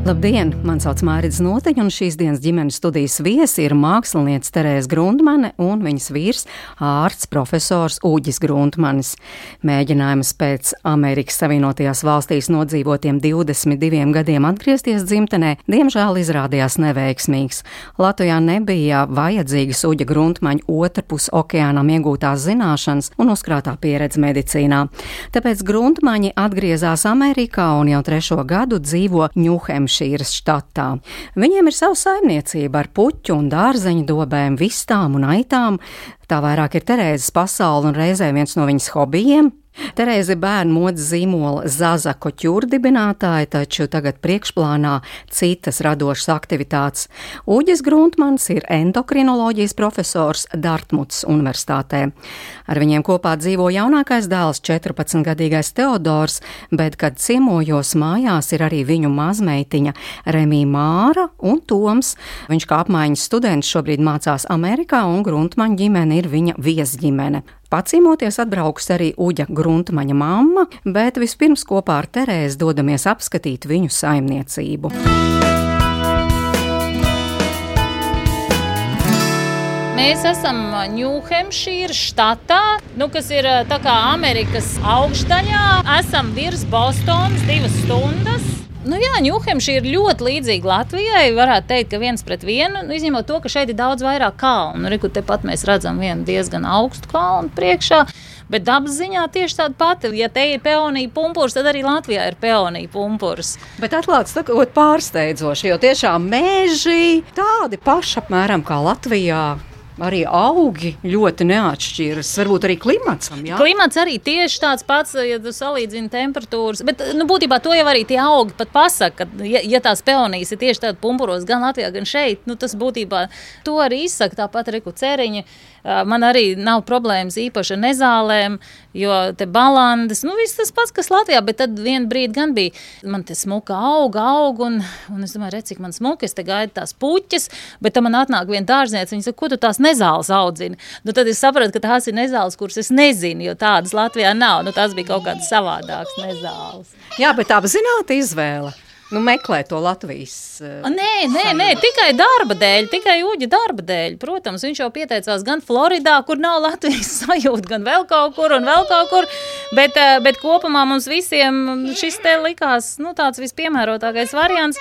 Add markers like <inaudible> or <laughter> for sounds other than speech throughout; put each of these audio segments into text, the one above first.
Labdien! Mani sauc Mārcis Noteņš, un šīs dienas ģimenes studijas viesi ir mākslinieca Terēza Grundmane un viņas vīrs ārsts profesors Uģis Grundmanis. Mēģinājums pēc Amerikas Savienotajās valstīs nodzīvotiem 22 gadiem atgriezties dzimtenē, diemžēl izrādījās neveiksmīgs. Latvijā nebija vajadzīgas Uģa Grundmaņa otrpus okeānam iegūtās zināšanas un uzkrātā pieredze medicīnā. Tāpēc Grundmaņi atgriezās Amerikā un jau trešo gadu dzīvo Ņūhemšā. Hampšīras Terēze bērnu modes zīmola Zaza Koķūra dibinātāja, taču tagad priekšplānā citas radošas aktivitātes. Uģis Gruntmans ir endokrinoloģijas profesors Dartmuts Universitātē. Ar viņiem kopā dzīvo jaunākais dēls 14-gadīgais Teodors, bet, kad ciemojos mājās, ir arī viņu mazmeitiņa Remī Māra un Toms. Viņš kā apmaiņas students šobrīd mācās Amerikā un Gruntmaņa ģimene ir viņa viesģimene. Pacīmoties atbrauks arī Uģa Gruntmaņa mamma, bet vispirms kopā ar Terēzi dodamies apskatīt viņu saimniecību. Mēs esam Ņūhempšīras štatā, nu, kas ir Amerikas augšdaļā. Esam virs Bostonas divas stundas. Nu jā, Ņūhempšīra ir ļoti līdzīga Latvijai. Varētu teikt, ka viens pret vienu, nu, izņemot to, ka šeit ir daudz vairāk kalnu. Nu, Reku tepat mēs redzam vienu diezgan augstu kalnu priekšā. Bet dabas ziņā tieši tāda pati. Ja te ir peonija pumpurs, tad arī Latvijā ir peonija pumpurs. Bet atklāts, ka pārsteidzoši, jo tiešām meži tādi paši apmēram kā Latvijā arī augi ļoti neatšķiras. Varbūt arī klimats. Jā? Klimats arī tieši tāds pats, ja tu salīdzini temperatūras. Bet nu, būtībā to jau arī tie augi pat pasaka. Ka, ja, ja tās peonijas ir tieši tādas pumpuros, gan Latvijā, gan šeit, nu, tas būtībā to arī izsaka. Tāpat arī ceriņi. Man arī nav problēmas īpaši ar nezālēm, jo te balandes, nu viss tas pats, kas Latvijā, bet tad vienā brīdī gan bija, man te smuka auga, auga, un, un es domāju, redz, cik man smuka, es te gaidu tās puķes, bet tam man atnāk viena dārzniece, viņa saka, ko tu tās nezāles audzini? Nu tad es sapratu, ka tās ir nezāles, kuras es nezinu, jo tādas Latvijā nav, nu tās bija kaut kādas savādākas nezāles. Jā, bet apzināta izvēle. Nu, meklē to Latvijas. Uh, nē, nē, nē, tikai darba dēļ, tikai Uģa darba dēļ. Protams, viņš jau pieteicās gan Floridā, kur nav Latvijas <laughs> sajūta, gan vēl kaut kur un vēl kaut kur. Bet, uh, bet kopumā mums visiem šis te likās nu, tāds vispiemērotākais variants.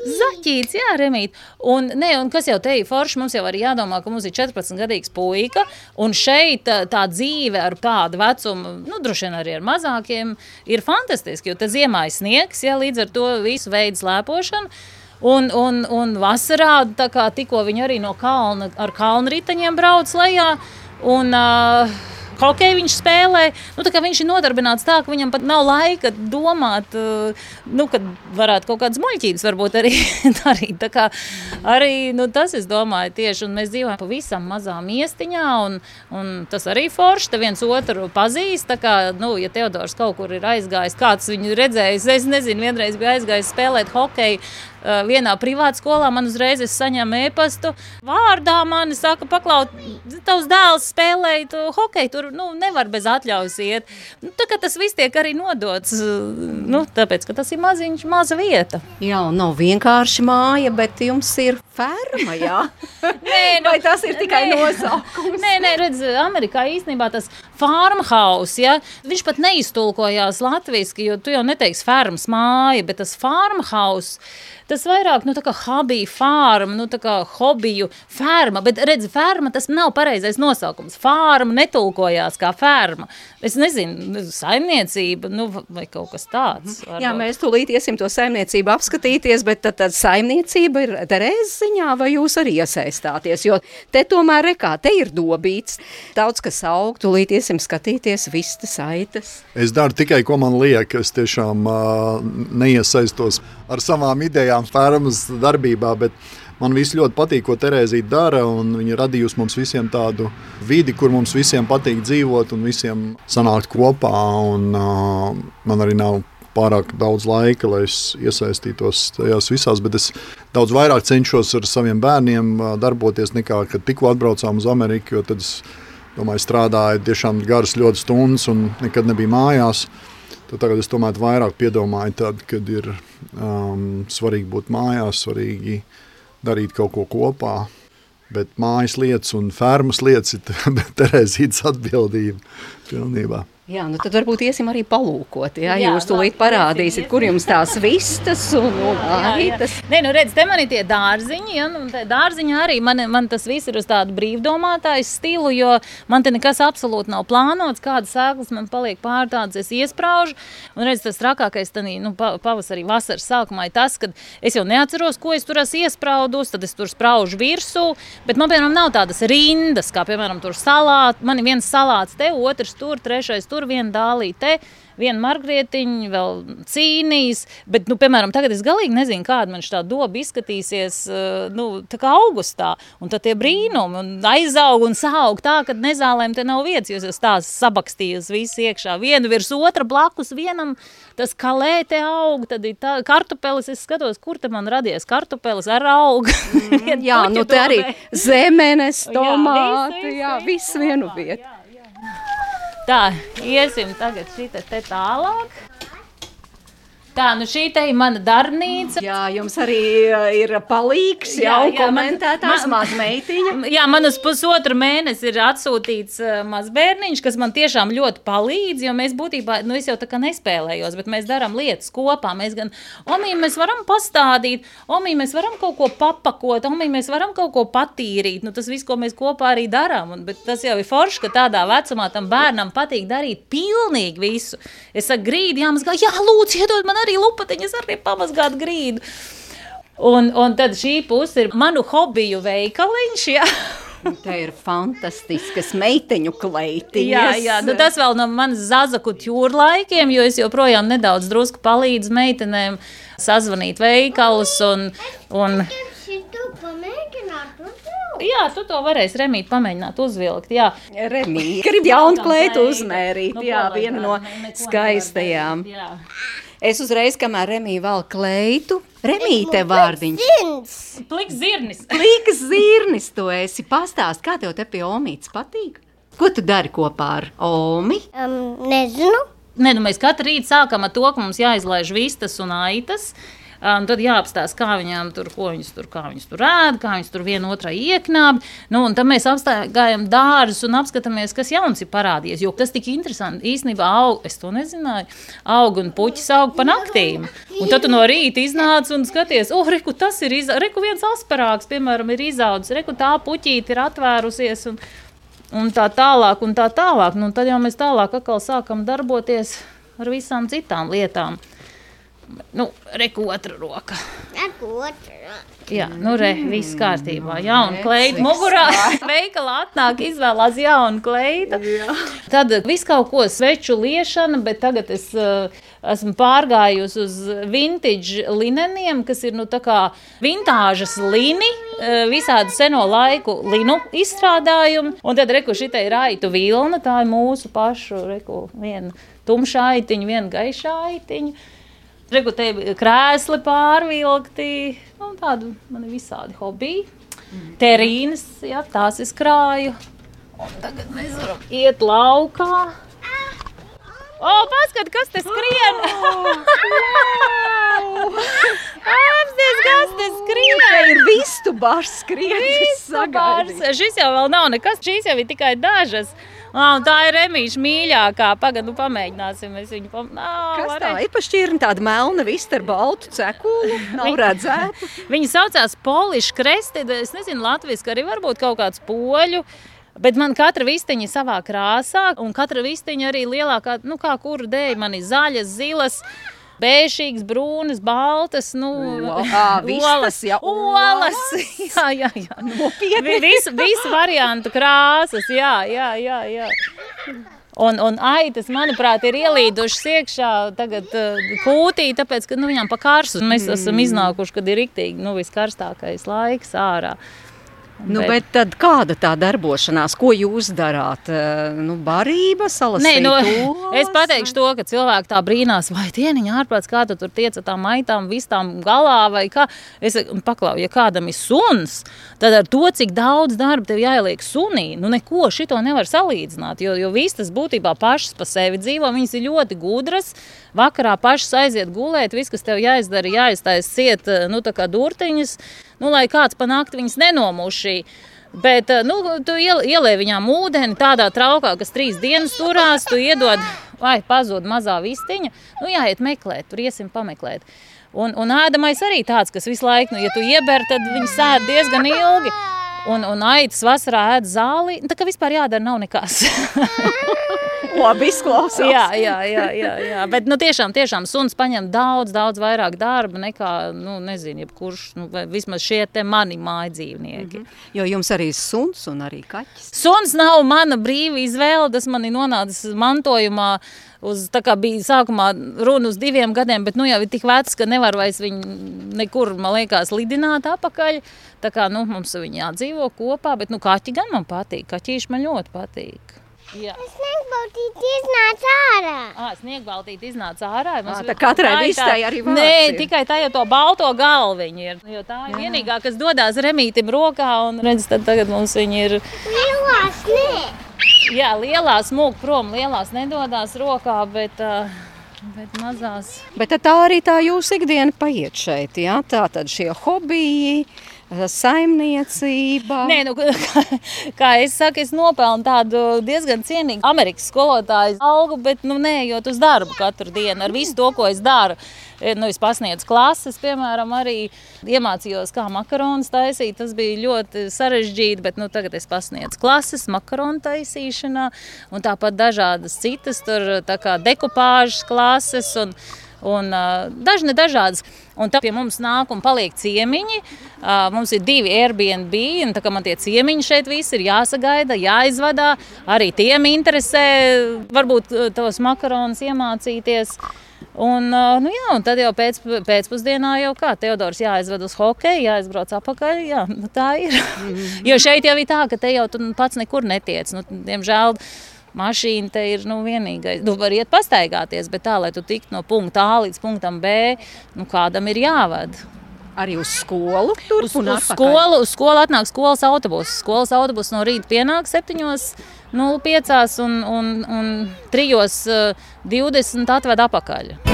Zaķīts, jā, remīt. Un, ne, un kas jau te ir forši, mums jau arī jādomā, ka mums ir 14 gadīgs puika, un šeit tā, tā dzīve ar tādu vecumu, nu, droši vien arī ar mazākiem, ir fantastiski, jo te ziemā ir sniegs, jā, līdz ar to visu veidu slēpošanu. Un, un, un vasarā, tā kā tikko viņi arī no kalna ar kalnu riteņiem brauc lejā, un uh, hokeju viņš spēlē. Nu, viņš ir nodarbināts tā, ka viņam pat nav laika domāt, eh, nu, kad varētu kaut kādas muļķības varbūt arī <laughs> darīt. Kā, arī nu, tas, es domāju, tieši, mēs dzīvojam pavisam mazā miestiņā, un, un tas arī forši, te viens otru pazīst. Tā kā, nu, ja Teodors kaut kur ir aizgājis, kāds viņu redzējis, es nezinu, vienreiz bija aizgājis spēlēt hokeju, Eh, vienā privātā skolā man uzreiz saņēma e-pastu. Vārdā man saka, paklaut, tavs dēls spēlēja hokeju, tur nu, nevar bez atļaujas iet. Nu, tā, tas viss tiek arī nodots, nu, tāpēc, ka tas ir maziņš, maza vieta. Jā, nav vienkārši māja, bet jums ir ferma, jā? <laughs> nē, nu, Vai tas ir tikai nē, nosaukums? Nē, nē, redz, Amerikā īstenībā tas farmhouse, ja, viņš pat neiztulkojās latviski, jo tu jau neteiksi fermas māja, bet tas farmhouse, Tas vairāk nu, kā hobija farma, nu, kā hobiju ferma, bet redz, ferma tas nav pareizais nosaukums. Farma netulkojās kā ferma. Es nezinu, saimniecība nu, vai kaut kas tāds. Varbūt. Jā, mēs tūlīt iesim to saimniecību apskatīties, bet tad, tad saimniecība ir Terēzes ziņā vai jūs arī iesaistāties? Jo te tomēr rekā, te ir dobīts, daudz kas aug, tūlīt iesim skatīties, vistas, aitas. Es daru tikai, ko man liek, es tiešām uh, neiesaistos ar savām idejām fermas darbībā, Man viss ļoti patīk, ko Terēzija dara. Viņa radījusi mums visiem tādu vidi, kur mums visiem patīk dzīvot un visiem sanākt kopā. Un, uh, man arī nav pārāk daudz laika, lai es iesaistītos tajās visās, bet es daudz vairāk cenšos ar saviem bērniem darboties nekā kad tikko atbraucām uz Ameriku. Tad es domāju, strādāju tiešām garas ļoti stundas un nekad nebiju mājās. Tad tagad es tomēr vairāk piedomāju, tad, kad ir um, svarīgi būt mājās, svarīgi darīt kaut ko kopā. Bet mājas lietas un fermas lietas ir <laughs> Terēzītas atbildība pilnībā. Jā, nu tad varbūt iesim arī palūkot. Jā, jā jūs tūlīt parādīsiet, kur jums tās vistas un, aitas. Nē, nu redz, te man ir tie dārziņi, ja, nu, dārziņi arī, man, man tas viss ir uz tādu brīvdomātāju stilu, jo man te nekas absolūti nav plānots, kādas sēklas man paliek pār tādas es iespraužu, un redz, tas trakākais tanī, nu, pavasarī, vasaras sākumā ir tas, kad es jau neatceros, ko es tur esmu iespraudus, tad es tur spraužu virsū, bet man, piemēram, nav tādas rindas, kā, piemēram, tur salāt, man ir viens salāts te, otrs tur, trešais tur, tur viena dālīte, viena margrietiņa, vēl cīnīs. Bet, nu, piemēram, tagad es galīgi nezinu, kāda man šī daba izskatīsies eh, nu, augustā. Un tad tie brīnumi un aizaug un saug tā, ka nezālēm te nav vietas. Jūs esat tās sabakstījusi visu iekšā, vienu virs otra blakus vienam. Tas kalē te aug, tad ir tā, kartupelis, es skatos, kur te man radies kartupelis ar augu. Mm, <laughs> jā, nu te arī zemenes, tomāti, jā, viss, jā, vienu vietu. Tā, iesim tagad šī te tālāk. Tā, nu šī te ir mana darbnīca. Jā, jums arī uh, ir palīgs, jā, jau jā, komentētājs man, mazmeitiņa. <laughs> Jā, man uz pusotru mēnesi ir atsūtīts uh, mazbērniņš, kas man tiešām ļoti palīdz, jo mēs būtībā, nu es jau tā kā nespēlējos, bet mēs darām lietas kopā. Mēs gan, omī, mēs varam pastādīt, omī, mēs varam kaut ko papakot, omī, mēs varam kaut ko patīrīt. Nu, tas viss, ko mēs kopā arī darām, un, bet tas jau ir forši, ka tādā vecumā tam bērnam patīk darīt pilnīgi visu. Es saku, grīdi jāmazgā, jā, lūdzu, iedod man arī lupatiņas, arī pamazgāt grīdu. Un, un tad šī puse ir manu hobiju veikaliņš. Jā. Tā ir fantastiskas meiteņu kleitiņas. Jā, jā nu tas vēl no manas zazaku jūra laikiem, jo es joprojām nedaudz drusku palīdzu meitenēm sazvanīt veikalus un, un Jā, tu to varēsi remīt, pamēģināt uzvilkt. Jā, remīt. Grib jaunu kleitu uzmērīt. Nu, jā, viena no skaistajām. Jā. Es uzreiz, kamēr Remija vēl kleitu, Remīte vārdiņš. Pliks zirnis. Pliks <laughs> zirnis, tu esi pastāst, kā tev te pie Omītas patīk? Ko tu dari kopā ar Omi? Um, nezinu. Ne, nu mēs katru rītu sākam ar to, ka mums jāizlaiž vistas un aitas. Un tad jāapstāsta, kā viņām tur, ko viņas tur, kā viņas tur ēd, kā viņas tur viena otrai ieknāb. Nu, un tad mēs apstājām dārzus un apskatāmies, kas jauns ir parādījies. Jo tas tik interesanti. Īstenībā aug, es to nezināju. Aug un puķis aug pa naktīm. Un tad tu no rīta iznāc un skaties, oh, reku, tas ir izaudzis. Reku viens asparāgs, piemēram, ir izaudzis. Reku tā puķīte ir atvērusies. Un, un tā tālāk, un tā tālāk. Nu, tad jau mēs tālāk sākam darboties ar visām citām lietām. Nu, reku otra roka. Reku otra roka. Jā, nu re, viss kārtībā. Jauna kleita mugurā. <laughs> Veikalā atnāk, izvēlās jaunu kleitu. Tad viss kaut ko sveču liešana, bet tagad es uh, esmu pārgājusi uz vintage lineniem, kas ir nu tā kā vintāžas lini, uh, visādu seno laiku linu izstrādājumu. Un tad reku šitai raitu vilna, tā ir mūsu pašu, reku, viena tumšā aitiņa, viena gaišā Regu te krēsli pārvilkti, nu, tādu man ir visādi hobiji. Mm. Terīnas, jā, tās es krāju. Un tagad mēs varam iet laukā. O, paskat, kas te skrien! Apsties, kas te skrien! Tā ir vistu bars skrien! Vistu bars! Šis jau vēl nav nekas, šīs jau ir tikai dažas. Oh, tā ir Remīša mīļākā. Pagaidu, nu, pamēģināsim. Es viņu pam... oh, Kas tā ir? Pašķirni tāda melna vista ar baltu cekulu. Nav redzēta. <laughs> Viņa saucās Poliša Kresti. Es nezinu, Latvijas, ka arī varbūt kaut kāds poļu. Bet man katra vistiņa ir savā krāsā, un katra vistiņa arī lielākā, nu, kā kura dēļ man ir zaļas, zilas bēžīgas, brūnas, baltas, nu, <laughs> olas, jā, olas. <laughs> jā, jā, jā. Nopietni. Visu, visu variantu krāsas, jā, jā, jā, jā. Un, un aitas, manuprāt, ir ielīdušas iekšā tagad pūtī, tāpēc, ka nu, viņām pa karstu. Mēs esam iznākuši, kad ir riktīgi nu, viskarstākais laiks ārā. Nu, bet tad kāda tā darbošanās, ko jūs darāt? Eh, Nu, barība, salasīt Nē, nu, es pateikšu to, ka cilvēki tā brīnās, vai dieniņa ārprāts, kā tu tur tiec ar tām maitām, vistām galā, vai kā. Es saku, paklau, ja kādam ir suns, tad ar to, cik daudz darba tev jāieliek sunī, nu neko šito nevar salīdzināt, jo, jo vistas būtībā pašas pa sevi dzīvo, viņas ir ļoti gudras, vakarā pašas aiziet gulēt, viss, kas tev jāizdara, jāiztais ciet, nu, tā kā durtiņas, nu, lai kāds pa nakti viņas nenomušī. Bet eh, nu, tu iel- ielēji viņām ūdeni tādā traukā, kas trīs dienas turās, tu iedod, vai pazūd mazā vistiņa. Nu, jāiet meklēt, tur iesim pameklēt. Un, un ēdamais arī tāds, kas visu laiku, nu, ja tu ieber, tad viņi sēž diezgan ilgi. Un, un aitas vasarā ēd zāli, tā kā vispār jādara nav nekas. <laughs> Labi izklausās. jā, jā, jā, jā, jā. Bet nu, tiešām, tiešām suns paņem daudz, daudz vairāk darba nekā, nu, nezinu, jebkurš, nu, vismaz šie te mani māja dzīvnieki. Mm -hmm. Jo jums arī suns un arī kaķis. Suns nav mana brīva izvēle, tas man ir nonācis mantojumā. Uz, tā kā bija sākumā runa uz diviem gadiem, bet nu jau ir tik vecs, ka nevar vairs viņu nekur, man liekas, lidināt apakaļ. Tā kā nu, mums viņi jādzīvo kopā, bet nu, kaķi gan man patīk. Kaķīši man ļoti patīk. Jā, Sniegbaltīt iznāca ārā. ah, sniegbaltīte iznāca ārā. Mums Ā, tā katrai vistai arī vārds Nē, tikai tā jau to balto galviņu ir. Jo tā ir vienīgā, kas dodas remītim rokā. Un redz, tad tagad mums viņi ir. Lielās nē. Jā, lielās mūk prom, lielās nedodas rokā, bet, uh, bet mazās. Bet tā arī tā jūsu ikdiena paiet šeit, jā? Tā tad šie hobiji, saimniecība. Nē, nu, kā, kā es saku, es nopelnu tādu diezgan cienīgu Amerikas skolotāju algu, bet nu, nē, jo uz darbu katru dienu ar visu to, ko es daru. E, Nu, es pasniedzu klases, piemēram, arī iemācījos, kā makaronus taisīt. Tas bija ļoti sarežģīti, bet nu, tagad es pasniedzu klases makaronu taisīšanā, un tāpat dažādas citas, tur tā kā dekupāžas klases. Un, Un, uh, daži ne dažādas. Un tā pie mums nāk un paliek ciemiņi. Uh, mums ir divi Airbnb, un tā kā man tie ciemiņi šeit visi ir jāsagaida, jāizvadā. Arī tiem interesē, varbūt uh, tos makaronus iemācīties. Un, uh, nu jā, un tad jau pēc, pēcpusdienā jau kā Teodors jāizved uz hokeju, jāizbrauc atpakaļ. Jā, nu tā ir. jo šeit jau ir tā, ka te jau tu pats nekur netiec. Nu, diemžēl mašīna te ir nu, vienīgais. Tu vari iet pastaigāties, bet tā, lai tu tiktu no punkta A līdz punktam B, nu, kādam ir jāvada. Arī uz skolu tur Uz, uz, skolu, uz skolu atnāk skolas autobus. Skolas autobus no rīta pienāk 7.05 un, un, un 3.20 atved atpakaļ.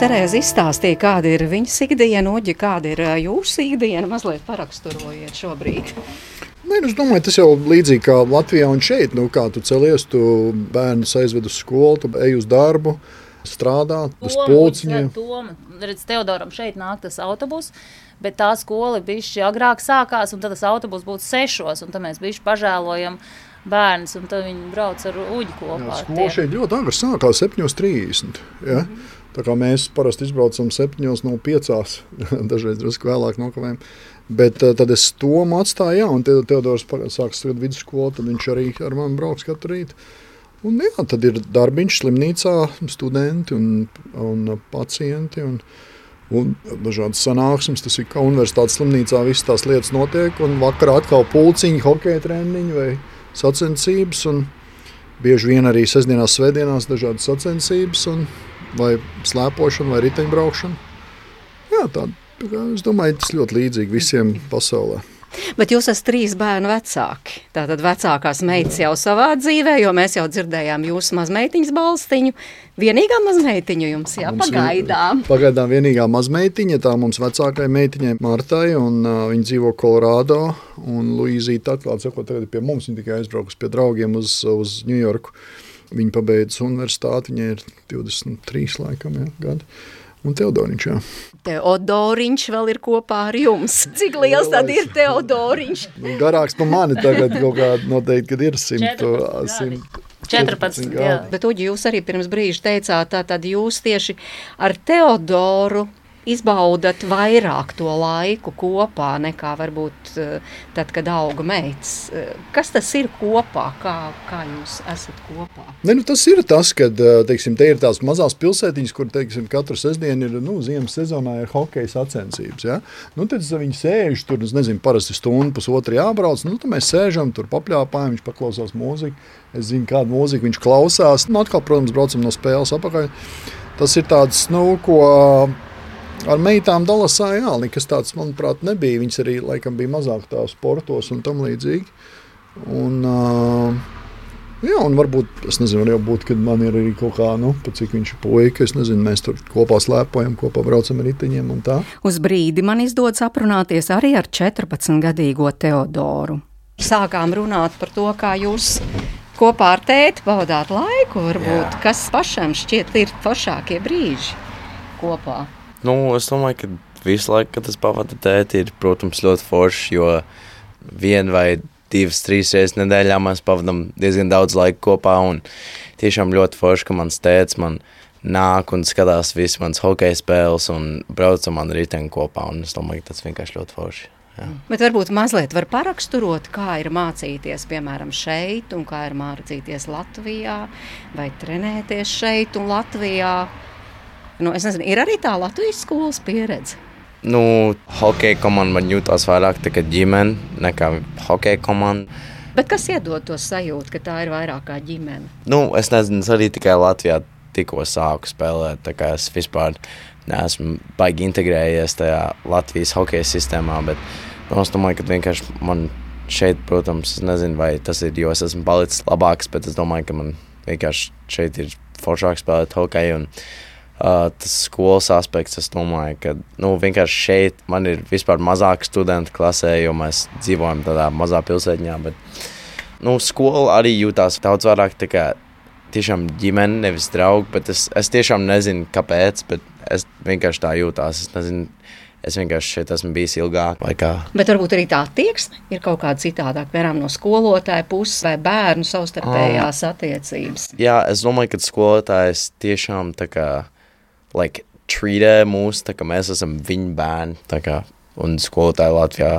Terēza izstāstīja, kāda ir viņas ikdiena, Uģi, kāda ir jūsu ikdiena. Mazliet paraksturojiet šobrīd. Nē, nu, es domāju, tas jau līdzīgi kā Latvijā un šeit. Nu, kā tu celies, tu bērnus aizved uz skolu, tu ej uz darbu, strādā uz pulciņiem. Redz, Teodoram šeit nāk tas autobus, bet tā skola bišķi agrāk sākās, un tad tas autobus būtu sešos, un tad mēs bišķi pažēlojam bērnus, un tad viņi brauc ar uģi kopā. Jā, skola šeit ļoti agri sākās 7.30. Ja? Mm -hmm. Tā kā mēs parasti izbraucam 7.05. No 5, dažreiz drusku vēlāk nokavējam. Bet uh, tad es to atstāju, jā, un te, Teodors sāks vidusskolu, tad viņš arī ar mani brauks katru rītu. Un, jā, tad ir darbiņš slimnīcā, studenti un, un pacienti. Un, Un dažādas sanāksmes, tas ir kā universitātes slimnīcā, visas tās lietas notiek. Un vakarā atkal pulciņi, hokeja treniņi vai sacensības. Bieži vien arī sestdienās, svētdienās dažādas sacensības, un, vai slēpošana, vai riteņbraukšana. Jā, tā, es domāju, tas ļoti līdzīgi visiem pasaulē. Bet jūs esat trīs bērnu vecāki. Tātad vecākās meitas jau savā dzīvē, jo mēs jau dzirdējām jūsu mazmeitiņas balstiņu. Vienīgā mazmeitiņa jums jā, Mums pagaidām. vi- Pagaidām vienīgā mazmeitiņa, tā mums vecākajai meitiņai Martai, un uh, viņa dzīvo Kolorādo. Un Luīzīte, atklāti sakot, tagad pie mums, viņa tikai aizbraukusi pie draugiem uz, uz Ņujorku. Viņa pabeidza universitāti, viņai ir 23 laikam, jā, gadi. Un Teodoriņš, jā. Teodoriņš vēl ir kopā ar jums. Cik liels tad ir Teodoriņš? Nu, Garāks par mani tagad kaut kādā noteikti, kad ir 100. 14 gadi. 14, jā. Bet, Uģi, jūs arī pirms brīža teicāt, tā tad jūs tieši ar Teodoru izbaudat vairāk to laiku kopā nekā varbūt uh, tad, kad auga meitas. Uh, kas tas ir kopā? Kā, kā jūs esat kopā? Ne, nu, tas ir tas, ka teiksim, te ir tās mazās pilsētiņas, kur teiksim, katru sestdienu ir nu, ziemas sezonā ir hokeja sacensības. Ja? Nu, tad viņi sēž tur, nezinu, parasti stundu, pusotru jābrauc. Nu, tad mēs sēžam tur, papļāpājam, viņš paklausās mūziku. Es zinu, kādu mūziku viņš klausās. Nu, atkal, protams, braucam no spēles apakaļ. Tas ir tāds, nu, ko ar meitām Dalasā jā, nekas tāds, manuprāt, nebija. Viņas arī laikam bija mazāk tā sportos un tam līdzīgi. Un, uh, Jā, un varbūt, es nezinu, var būt, kad man ir arī kaut kā, nu, cik viņš ir puika. Es nezinu, mēs tur kopā slēpojam, kopā braucam ar riteņiem un tā. Uz brīdi man izdodas aprunāties arī ar 14-gadīgo Teodoru. Sākām runāt par to, kā jūs kopā ar tēti pavadāt laiku, varbūt, Jā. kas pašam šķiet ir foršākie brīži kopā. Nu, es domāju, ka visu laiku, kad es pavadu tēti, ir, protams, ļoti forši, jo vien vai divas, trīs reizes nedēļā mēs pavadām diezgan daudz laika kopā, tiešām ļoti forši, ka mans tēts man nāk un skatās visas manas hokeja spēles un braucam man riteni kopā, un es domāju, ka tas vienkārši ļoti forši. Jā. Bet varbūt mazliet var paraksturot, kā ir mācīties, piemēram, šeit, un kā ir mācīties Latvijā, vai trenēties šeit un Latvijā. Nu, es nezinu, ir arī tā Latvijas skolas pieredze. Nu, hokeja komanda man jūtas vairāk kā ģimene nekā hokeja komanda. Bet kas iedod to sajūtu, ka tā ir vairāk kā ģimene? Nu, es nezinu, es arī tikai Latvijā tikko sāku spēlēt. Es vispār neesmu baigi integrējies tajā Latvijas hokeja sistēmā. Bet Nu, es domāju, ka vienkārši man šeit, protams, nezinu, vai tas ir, jo es esmu palicis labāks, bet es domāju, ka man vienkārši šeit ir foršāk spēlēt hokeju. Un, uh, tas skolas aspekts, es domāju, ka nu, vienkārši šeit man ir vispār mazāk studentu klasē, jo mēs dzīvojam tādā mazā pilsētiņā. Bet, nu, skola arī jūtās daudz vairāk tā kā tiešām ģimene, nevis draugi. Bet es, es tiešām nezinu, kāpēc, bet es vienkārši tā jūtās. Es nezinu, Es vienkārši šeit esmu bijis ilgāk. Bet varbūt arī tā attieksme ir kaut kāda citādāka, piemēram, no skolotāja puses vai bērnu savstarpējās um, attiecības. Jā, es domāju, ka skolotājs tiešām tā kā like, treatē mūs, tā kā mēs esam viņa bērni. Kā, un skolotāji Latvijā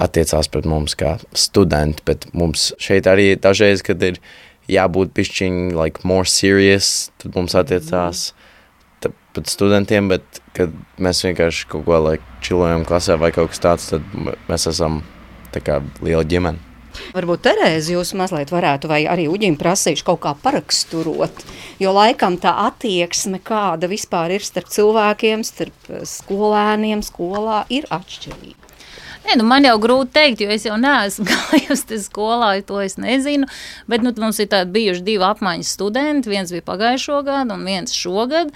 attiecās pret mums kā studenti, bet mums šeit arī dažreiz, kad ir jābūt pišķiņi like, more serious, tad mums attiecās. Mm pat studentiem, bet kad mēs vienkārši kaut ko laiku čilojam klasē vai kaut kas tāds, tad mēs esam tā kā liela ģimene. Varbūt Terēzi jūs mazliet varētu, vai arī Uģim prasīšu kaut kā paraksturot, jo laikam tā attieksme, kāda vispār ir starp cilvēkiem, starp skolēniem skolā, ir atšķirīga. Nē, nu man jau grūti pateikt, jo es jau neesmu <laughs> gājusi skolā, to es nezinu. Bet nu, mums ir bijuši divi apmaiņas studenti. Viens bija pagājušo gadu, un viens šogad.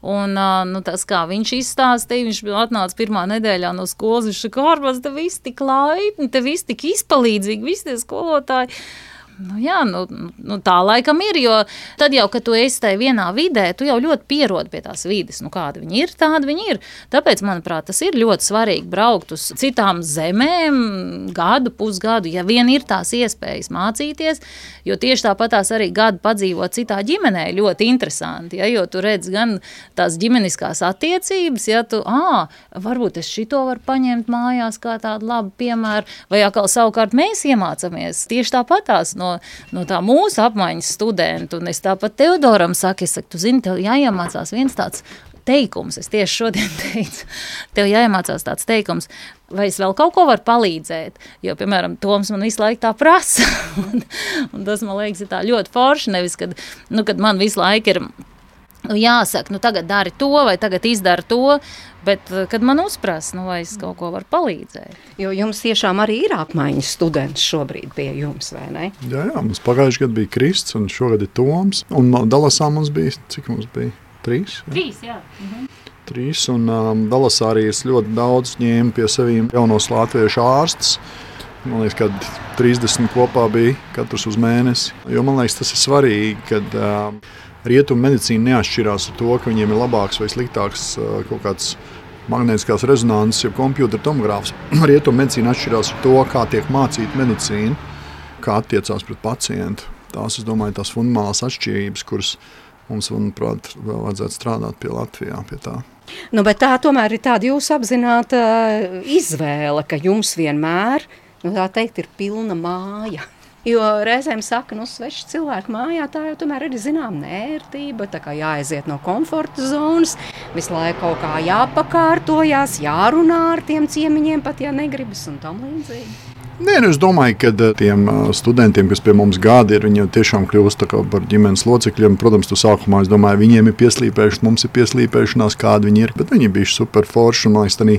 Un, nu, tas, kā viņš izstāstīja, viņš atnāca pirmā nedēļā no skolas. Viņš teica, ka ārpus te viss tik laipni, te viss tik izpalīdzīgi, visi tie skolotāji. Nu, jā, nu, nu, tā laikam ir. Jo tad jau, kad tu esi tajā vienā vidē, tu jau ļoti pierodi pie tās vides. Nu, kāda viņi ir, tāda viņi ir. Tāpēc, manuprāt, tas ir ļoti svarīgi braukt uz citām zemēm, gadu, pusgadu, ja vien ir tās iespējas mācīties. Jo tieši tāpatās arī gadu padzīvot citā ģimenē ļoti interesanti. Ja, jo tu redz gan tās ģimeniskās attiecības, ja tu, ah, varbūt es šito varu paņemt mājās kā tādu labu piemēru, vai atkal savukārt mēs iemācāmies tieši tāpatās no no, no tā mūsu apmaiņas studentu. Un es tāpat Teodoram saku, es saku, tu zini, tev jāiemācās viens tāds teikums. Es tieši šodien <laughs> teicu, tev jāiemācās tāds teikums, vai es vēl kaut ko varu palīdzēt. Jo, piemēram, Toms man visu laiku tā prasa. <laughs> un, un tas man liekas, ir ļoti forši. Nevis, kad, nu, kad man visu laiku ir nu, jāsaka, nu, tagad dari to vai tagad izdari to. Bet, eh, kad man uzprasa, nu, vai es kaut ko varu palīdzēt. Jo jums tiešām arī ir apmaiņas students šobrīd pie jums, vai ne? Jā, jā mums pagājušajā gadā bija Krists, un šogad ir Toms. Un Dalasā mums bija, cik mums bija? Trīs? Jā? Trīs, jā. Mhm. Trīs, un um, Dalasā arī es ļoti daudz ņēmu pie seviem jaunos latviešu ārstus. Man liekas, ka 30 kopā bija katrs uz mēnesi. Jo man liekas, tas ir svarīgi, kad uh, rietumu medicīna neatšķirās ar to, ka viņiem ir labāks vai sliktāks kaut kāds magnētiskās rezonances, jeb kompjutora tomogrāfs. <clears throat> Rietumu medicīna atšķirās ar to, kā tiek mācīta medicīna, kā attiecās pret pacientu. Tās, es domāju, tās fundamentālās atšķirības, kuras mums, manuprāt, vēl vajadzētu strādāt pie Latvijā. Pie tā. Nu, bet tā tomēr ir tāda jūsu apzināta izvēle, ka jums vienmēr, nu, tā teikt, ir pilna māja. Jo reizēm saka, nu, sveši cilvēki mājā, tā jau tomēr ir zināma nērtība. Tā kā jāaiziet no komforta zonas, visu laiku kaut kā jāpakārtojas, jārunā ar tiem ciemiņiem, pat ja negribas un tam līdzīgi. Nē, nu es domāju, ka eh, tiem eh, studentiem, kas pie mums gāja, ir viņi tiešām kļūst par ģimenes locekļiem. Protams, tu sākumā es domāju, viņiem ir pieslīpējuši, mums ir pieslīpējušanās, kādi viņi ir. Bet viņi bija super forši. Man liekas, tādā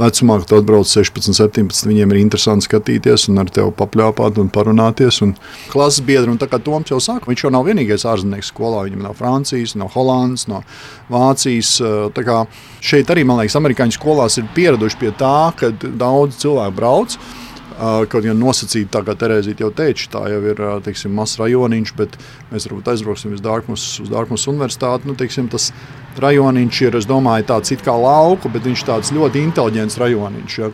vecumā, kad atbrauc 16, 17, viņiem ir interesanti skatīties un ar tevi papļāpāt un parunāties. Un klases biedri, un tā kā Toms jau saka, viņš jau nav vienīgais ārzemnieks skolā. Viņam nav Francijas, no Holandas, no Vācijas. Eh, šeit arī, man liekas, amerikāņu skolās ir pieraduši pie tā, ka daudz cilvēku brauc. Kaut gan nosacīti, tā kā Terēzija jau teica, tā jau ir teiksim, mazs rajoniņš, bet mēs varbūt aizbrauksim uz Dārkmas, uz Dārkmas universitāti. Nu, teiksim, tas rajoniņš ir, es domāju, tāds it kā lauku, bet viņš tāds ļoti inteliģents rajoniņš. Ja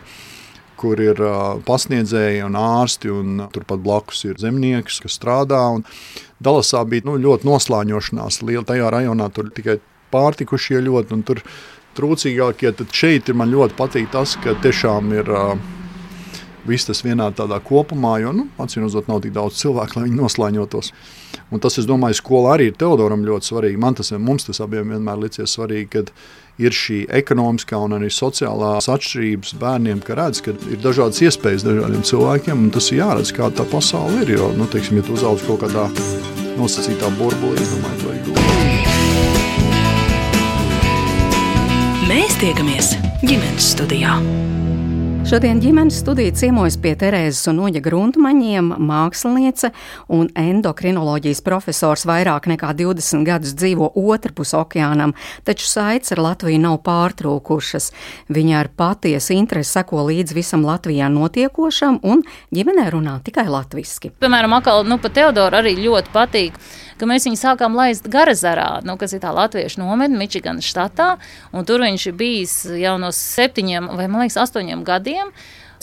kur ir uh, pasniedzēji un ārsti, un turpat blakus ir zemnieks, kas strādā. Dalasā bija nu, ļoti noslāņošanās liela tajā rajonā, tur tikai pārtikušie ļoti, un tur trūcīgākie. Tad šeit man ļoti patīk tas, ka tiešām ir. Uh, viss tas vienā tādā kopumā, jo, nu, acīm redzot, nav tik daudz cilvēku, lai viņi noslēņotos. Un tas, es domāju, skolā arī ir Teodoram ļoti svarīgi. Man tas, mums tas abiem vienmēr licies svarīgi, kad ir šī ekonomiskā un arī sociālās atšķirības bērniem, ka redz, ka ir dažādas iespējas dažādiem cilvēkiem, un tas ir jāredz, kā tā pasaule ir. Jo, nu, teiksim, ja tu uzaudz kaut kādā nosacītā burbulī, domāju, to ir grūti. Mēs tiekamies ģimenes studijā. Šodien ģimenes studija ciemojas pie Terēzes un Oņa Gruntmaņiem, māksliniece un endokrinoloģijas profesors vairāk nekā 20 gadus dzīvo otrpus okeānam, taču saites ar Latviju nav pārtrūkušas. Viņa ar patiesu interesi seko līdz visam Latvijā notiekošam un ģimenē runā tikai latviski. Piemēram, akal, nu, pa Teodoru arī ļoti patīk ka mēs viņu sākām laist Garazarā, nu, kas ir tā latviešu nometne Mičiganas štatā. Tur viņš ir bijis jau no septiņiem vai, man liekas, astoņiem gadiem.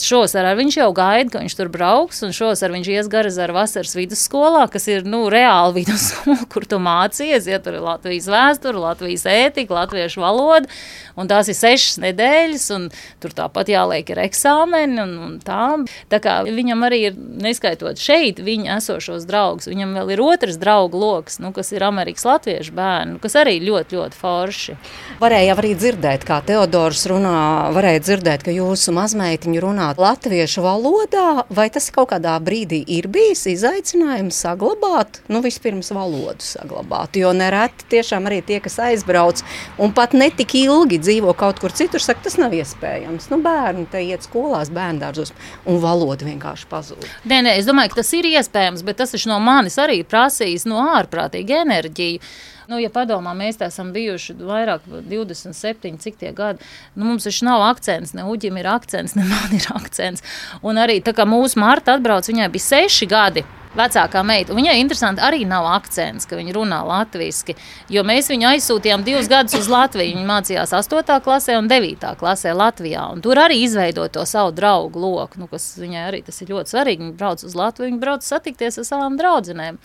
Šovasarā viņš jau gaida, ka viņš tur brauks, un šovasarā viņš ies Garazara vasaras vidusskolā, kas ir nu, reāli <laughs> vidusskola, kur tu mācījies. Ja tur ir Latvijas vēsture, Latvijas ētika, latviešu valoda, un tās ir sešas nedēļas, un tur tāpat jāliek ir eksāmeni un, un tā. Tā kā viņam arī ir, neskaitot šeit viņa esošos draugus, viņam vēl ir otrs draugu lokus, nu, kas ir Amerikas latviešu bērni, kas arī ļoti, ļoti forši. Varēja arī dzirdēt, kā Teodors runā, varēja dzirdēt, ka jūsu mazmeitiņa runā runāt latviešu valodā, vai tas kaut kādā brīdī ir bijis izaicinājums saglabāt, nu, vispirms valodu saglabāt? Jo nereti tiešām arī tie, kas aizbrauc un pat netik ilgi dzīvo kaut kur citur, saka, tas nav iespējams. Nu, bērni te iet skolās, bērndārzos, un valoda vienkārši pazūd. Nē, nē, es domāju, ka tas ir iespējams, bet tas no manis arī prasīs no ārprātīgi enerģiju. Nu, ja padomā, mēs esam bijuši vairāk, 27, cik tie gadi. Nu, mums taču nav akcents, ne uģim ir akcents, ne man ir akcents. Un arī tā kā mūsu Marta atbrauc, viņai bija seši gadi vecākā meita. Viņai interesanti arī nav akcents, ka viņa runā latviešu. Jo mēs viņu aizsūtījām divus gadus uz Latviju. Viņa mācījās 8. klasē un 9. klasē Latvijā. Un tur arī izveidoja to savu draugu loku, nu, kas viņai arī tas ir ļoti svarīgi. Viņa brauc uz Latviju, viņa brauc satikties ar savām draudzenēm.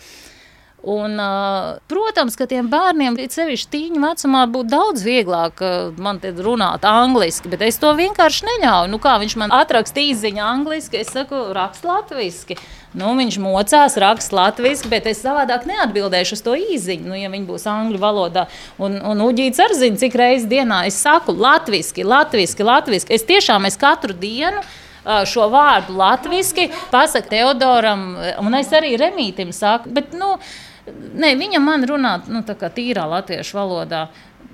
Un, protams, ka tiem bērniem, sevišķi tīņa vecumā, būtu daudz vieglāk man te runāt angliski, bet es to vienkārši neļauju. Nu, kā viņš man atraksta īziņu angliski, es saku, rakst latviski. Nu, viņš mocās, raksta latviešu, bet es savādāk neatbildēšu uz to īziņu, nu, ja viņi būs angļu valodā. Un, un Uģīts arī zina, cik reizes dienā es saku latviešu, latviešu, latviešu. Es tiešām es katru dienu šo vārdu latviešu pasaku Teodoram, un es arī Remītim saku. Bet, nu, Nē, viņa man runā nu, tīrā latviešu valodā.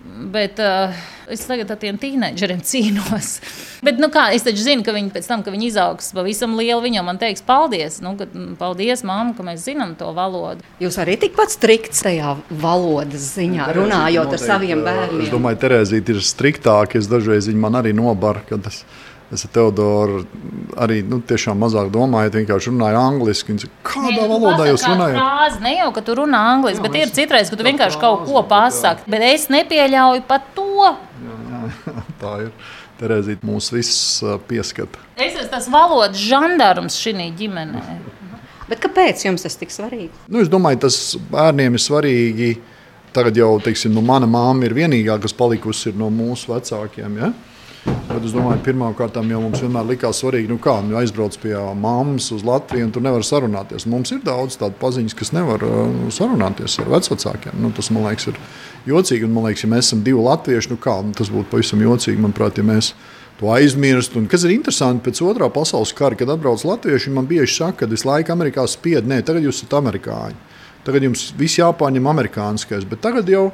Bet uh, es tagad ar tiem tīneģeriem <laughs> cīnos. Bet, nu, kā, es taču zinu, ka viņi pēc tam, kad viņi izaugs pavisam lielu, viņam man teiks, paldies. Nu, ka, paldies, māmu, ka mēs zinām to valodu. Jūs arī tikpat strikts tajā valodas ziņā, runājot ar saviem bērniem. Es domāju, Terēzīt ir striktāk. Es dažreiz viņa man arī nobar. Es Es ar Teodoru arī nu, tiešām mazāk domāju, vienkārši runāju angliski. Viņa, kādā Nē, valodā jūs runājat? Frāzi, ne jau, ka tu runā angliski, bet ir citreiz, ka tu vienkārši kaut ko pasaki. Bet es nepieļauju pat to. Jā, jā, jā, tā ir. Terēzīt mūs visus pieskata. Es esmu tas valodas žandarms šī ģimenē. Bet kāpēc jums tas tik svarīgi? Nu, es domāju, tas bērniem ir svarīgi tagad jau, teiksim, nu, mana māma ir vienīgā, kas palikusi no mūsu vecākiem. Ja? Bet es domāju, pirmkārt, jau mums vienmēr likās svarīgi, nu kā nu, aizbrauc pie mammas uz Latviju, un tur nevar sarunāties. Mums ir daudz tādu paziņas, kas nevar uh, sarunāties ar vecākiem. Nu, tas man liekas, ir jocīgi. Un, man liekas, ja mēs esam divi latvieši, nu kā nu, tas būtu pavisam jocīgi, manuprāt, ja mēs to aizmirst. Un, kas ir interesanti, pēc otrā pasaules kara, kad atbrauc latvieši, man bieži saka, ka visu laiku Amerikā spied, nē, tagad jūs esat amerikāņi. Tagad jums viss jāpārņem amerikāniskais, bet tagad jau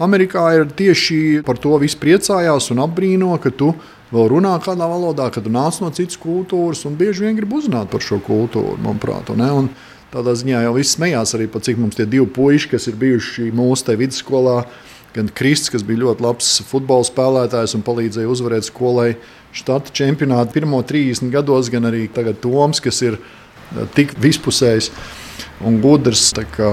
Amerikā ir tieši par to viss priecājās un apbrīno, ka tu vēl runā kādā valodā, ka tu nāc no citas kultūras un bieži vien grib uzzināt par šo kultūru, manuprāt. Un, tādā ziņā jau viss smējās arī par cik mums tie divi puiši, kas ir bijuši mūsu te vidusskolā. Gan Kristis, kas bija ļoti labs futbola spēlētājs un palīdzēja uzvarēt skolai štata čempionātu pirmo 30 gados, gan arī Toms, kas ir tik vispusējs un gudrs, kā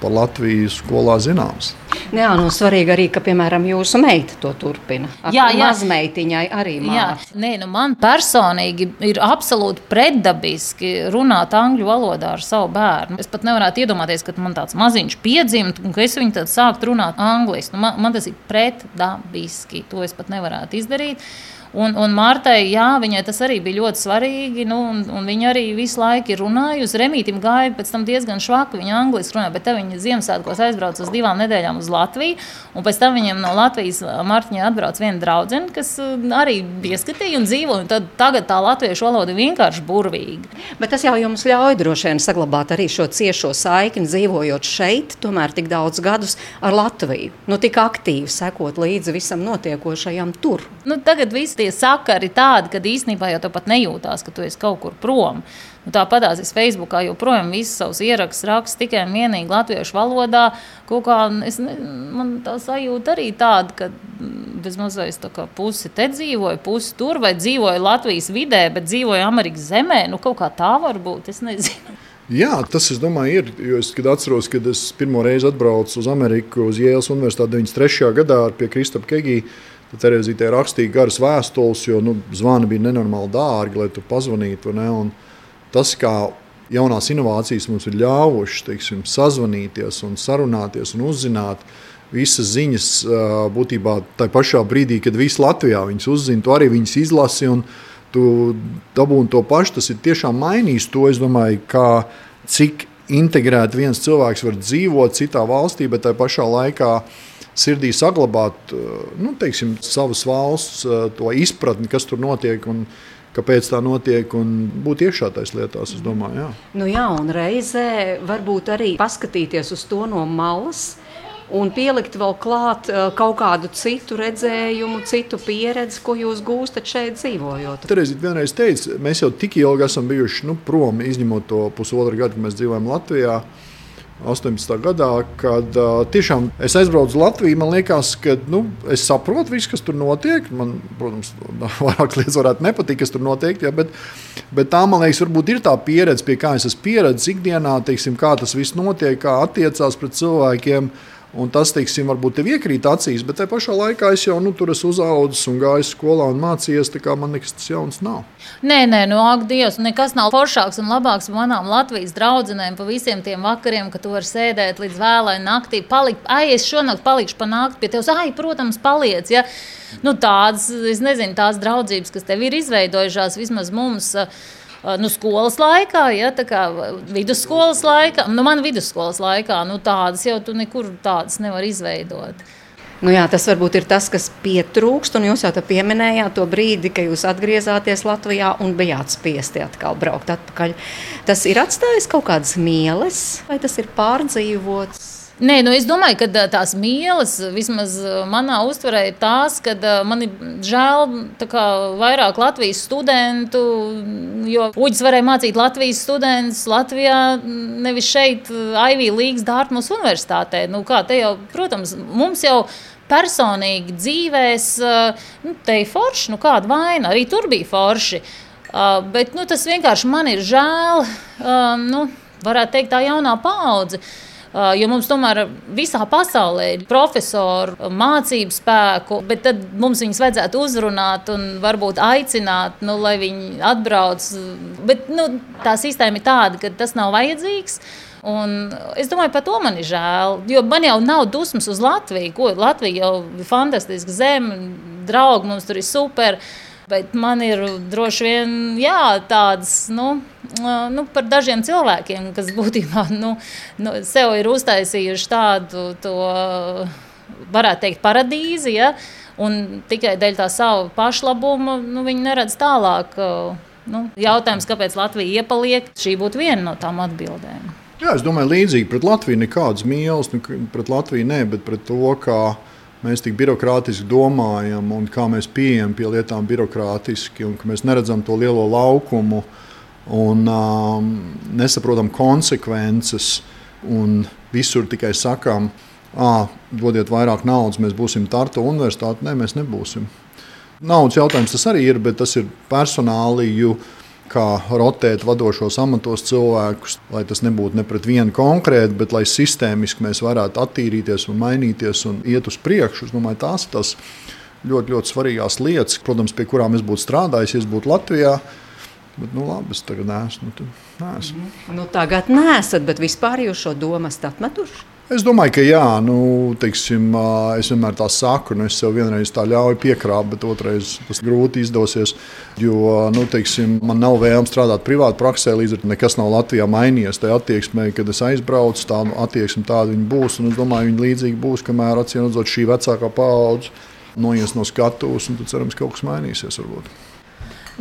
pa Latvijas skolā zināms. Jā, nu, svarīgi arī, ka, piemēram, jūsu meita to turpina. Ar jā, jā. mazmeitiņai arī mācās. Nē, nu, man personīgi ir absolūti pretdabiski runāt angļu valodā ar savu bērnu. Es pat nevarētu iedomāties, ka man tāds maziņš piedzimst un ka es viņu tad sāktu runāt angliski. Nu, man, man tas ir pretdabiski. To es pat nevarētu izdarīt. Un, un Mārtai, jā, viņai tas arī bija ļoti svarīgi. Nu, un, un viņa arī visu laiku ir runājusi. Remītam gāja pēc tam diezgan švaki. Viņa angļuiski runāja, bet viņa Ziemassvētkos aizbrauca uz divām nedēļām uz Latviju. Un pēc tam viņam no Latvijas Mārtiņā atbrauc viena draudzene, kas uh, arī pieskatīja un dzīvo. Un tad, tagad tā latviešu valoda ir vienkārši burvīga. Bet tas jau jums ļauj droši vien saglabāt arī šo ciešo saikni, dzīvojot šeit, tomēr tik daudz gadus ar Latviju. Nu, tik aktīvi sekot līdzi visam notiekošajam tur. Nu, tagad viss tie sakari tādi, ka īstenībā jau pat nejūtās, ka tu esi kaut kur prom. Nu, Tāpat es Facebookā joprojām visus savus ierakstus rakstu tikai un vienīgi latviešu valodā. Kā, es, ne, man tā sajūta arī tāda, ka bezmazliet tā kā pusi te dzīvoja, pusi tur, vai dzīvoja Latvijas vidē, bet dzīvoja Amerikas zemē. Nu, kaut kā tā var būt. Es nezinu. Jā, tas domāju, ir. Es atceros, kad es pirmo reizi atbraucu uz Ameriku, uz Jēlas Universitāti 93. gadā pie Kristapa Kegija. Tad Terezītē rakstīja garas vēstules, jo nu, zvani bija nenormāli dārgi, lai tu pazvanītu. Ne? Un tas, kā jaunās inovācijas mums ir ļāvušas teiksim, sazvanīties, un sarunāties un uzzināt visas ziņas būtībā tajā pašā brīdī, kad visi Latvijā viņas uzzina, tu arī viņas izlasi. Tu dabūji to pašu, tas ir tiešām mainījis to. Domāju, kā, cik integrēti viens cilvēks var dzīvot citā valstī, bet tajā pašā laikā sirdī saglabāt nu, teiksim, savas valsts izpratni, kas tur notiek. Un, Kāpēc tā notiek un būt iekšā tajās lietās, domāju. Jā. Nu jā, un reizē varbūt arī paskatīties uz to no malas, un pielikt vēl klāt uh, kaut kādu citu redzējumu, citu pieredzi, ko jūs gūstat šeit dzīvojot. Terezīt vienreiz teica, mēs jau tik ilgi esam bijuši nu, prom, izņemot to pusotru gadu, kad mēs dzīvojam Latvijā. 18. gadā, kad uh, tiešām es aizbraucu uz Latviju. Man liekas, ka nu, es saprotu visu, kas tur notiek. Man, protams, <laughs> vairāk lietas varētu nepatikt, kas tur notiek. Ja, bet, bet tā, man liekas, varbūt ir tā pieredze, pie kā es esmu pieredzējis ikdienā, teiksim, kā tas viss notiek, kā attiecās pret cilvēkiem. Uh, Un tas, teiksim, varbūt tev iekrīt acīs, bet tajā pašā laikā es jau nu, tur esmu uzaugusi un gājis skolā un mācījies. Tā kā man nekas tas jauns nav. Nē, nē, nu, ak, Dievs, nekas nav foršāks un labāks manām Latvijas draudzenēm pa visiem tiem vakariem, kad tu vari sēdēt līdz vēlai naktī. Palikt, ai, es šonakt palikšu pa nakti pie tevis. Ai, protams, paliec. Ja? Nu, tādas, es nezinu, tās draudzības, kas tev ir izveidojušās vismaz mums. Uh, nu, skolas laikā, ja, tā kā vidusskolas laikā, nu, man vidusskolas laikā, nu, tādas jau tu nekur tādas nevar izveidot. Nu jā, tas varbūt ir tas, kas pietrūkst. Jūs jau pieminējāt to brīdi, kad jūs atgriezāties Latvijā un bijāt spiesti atkal braukt atpakaļ. Tas ir atstājis kaut kādas mieles, vai tas ir pārdzīvots? Nē, nu es domāju, ka tās mīlas, vismaz manā uztverē, ir tās, ka man ir žēl kā, vairāk Latvijas studentu, jo Uģis varēja mācīt Latvijas studentus Latvijā, nevis šeit, Aivija Līgas Dārtmas universitātē. Nu, kā, jau, protams, mums jau personīgi dzīvēs, nu, te ir forši, nu kāda vaina, arī tur bija forši. Uh, bet nu, tas vienkārši man ir žēl, uh, nu, varētu teikt, tā jaunā paudze. Uh, jo mums tomēr visā pasaulē ir profesori, mācību spēku, bet tad mums viņus vajadzētu uzrunāt un varbūt aicināt, nu, lai viņi atbrauc. Bet nu, tā sistēma ir tāda, ka tas nav vajadzīgs. Un es domāju, par to man ir žēl. Jo man jau nav dusmas uz Latviju. Ko Latvija jau ir fantastiska zeme, draugi mums tur ir super. Bet man ir droši vien jā, tādas, nu, nu, par dažiem cilvēkiem, kas būtībā nu, nu, sev ir uztaisījuši tādu, to, varētu teikt, paradīzi. Ja? Un tikai dēļ tā sava pašlabuma nu, viņi neredz tālāk. Nu, jautājums, kāpēc Latvija iepaliek, šī būtu viena no tām atbildēm. Jā, es domāju, līdzīgi pret Latviju nekādas mīlestības, nu, pret Latviju ne, bet pret to, kā mēs tik birokrātiski domājam un kā mēs pieejam pie lietām birokrātiski, un ka mēs neredzam to lielo laukumu un um, nesaprotam konsekvences, un visur tikai sakām, ah, dodiet vairāk naudas, mēs būsim Tartu universitāte. Nē, mēs nebūsim. Naudas jautājums tas arī ir, bet tas ir personāli. Kā rotēt vadošos amatos cilvēkus, lai tas nebūtu ne pret vienu konkrētu, bet lai sistēmiski mēs varētu attīrīties un mainīties un iet uz priekšu. Es domāju, tās ir tās ļoti, ļoti svarīgās lietas, protams, pie kurām es būtu strādājis, ja būtu Latvijā. Bet, nu, labi, es tagad neesmu. Nu, neesmu. Nu, tagad nesat, bet vispār jūs šo domu esat atmetuši? Es domāju, ka jā, nu, teiksim, es vienmēr tā saku, nu, es sev vienreiz tā ļauju piekrāpt, bet otrreiz tas grūti izdosies. Jo nu, teiksim, man nav vēlme strādāt privāti praksē, līdz ar to nekas nav Latvijā mainījies. Tā attieksmē, kad es aizbraucu, tā attieksme tāda būs. Un es domāju, viņa līdzīga būs, kamēr acīm redzot šī vecākā paudze noies no skatuves, un tad cerams, ka kaut kas mainīsies. Varbūt.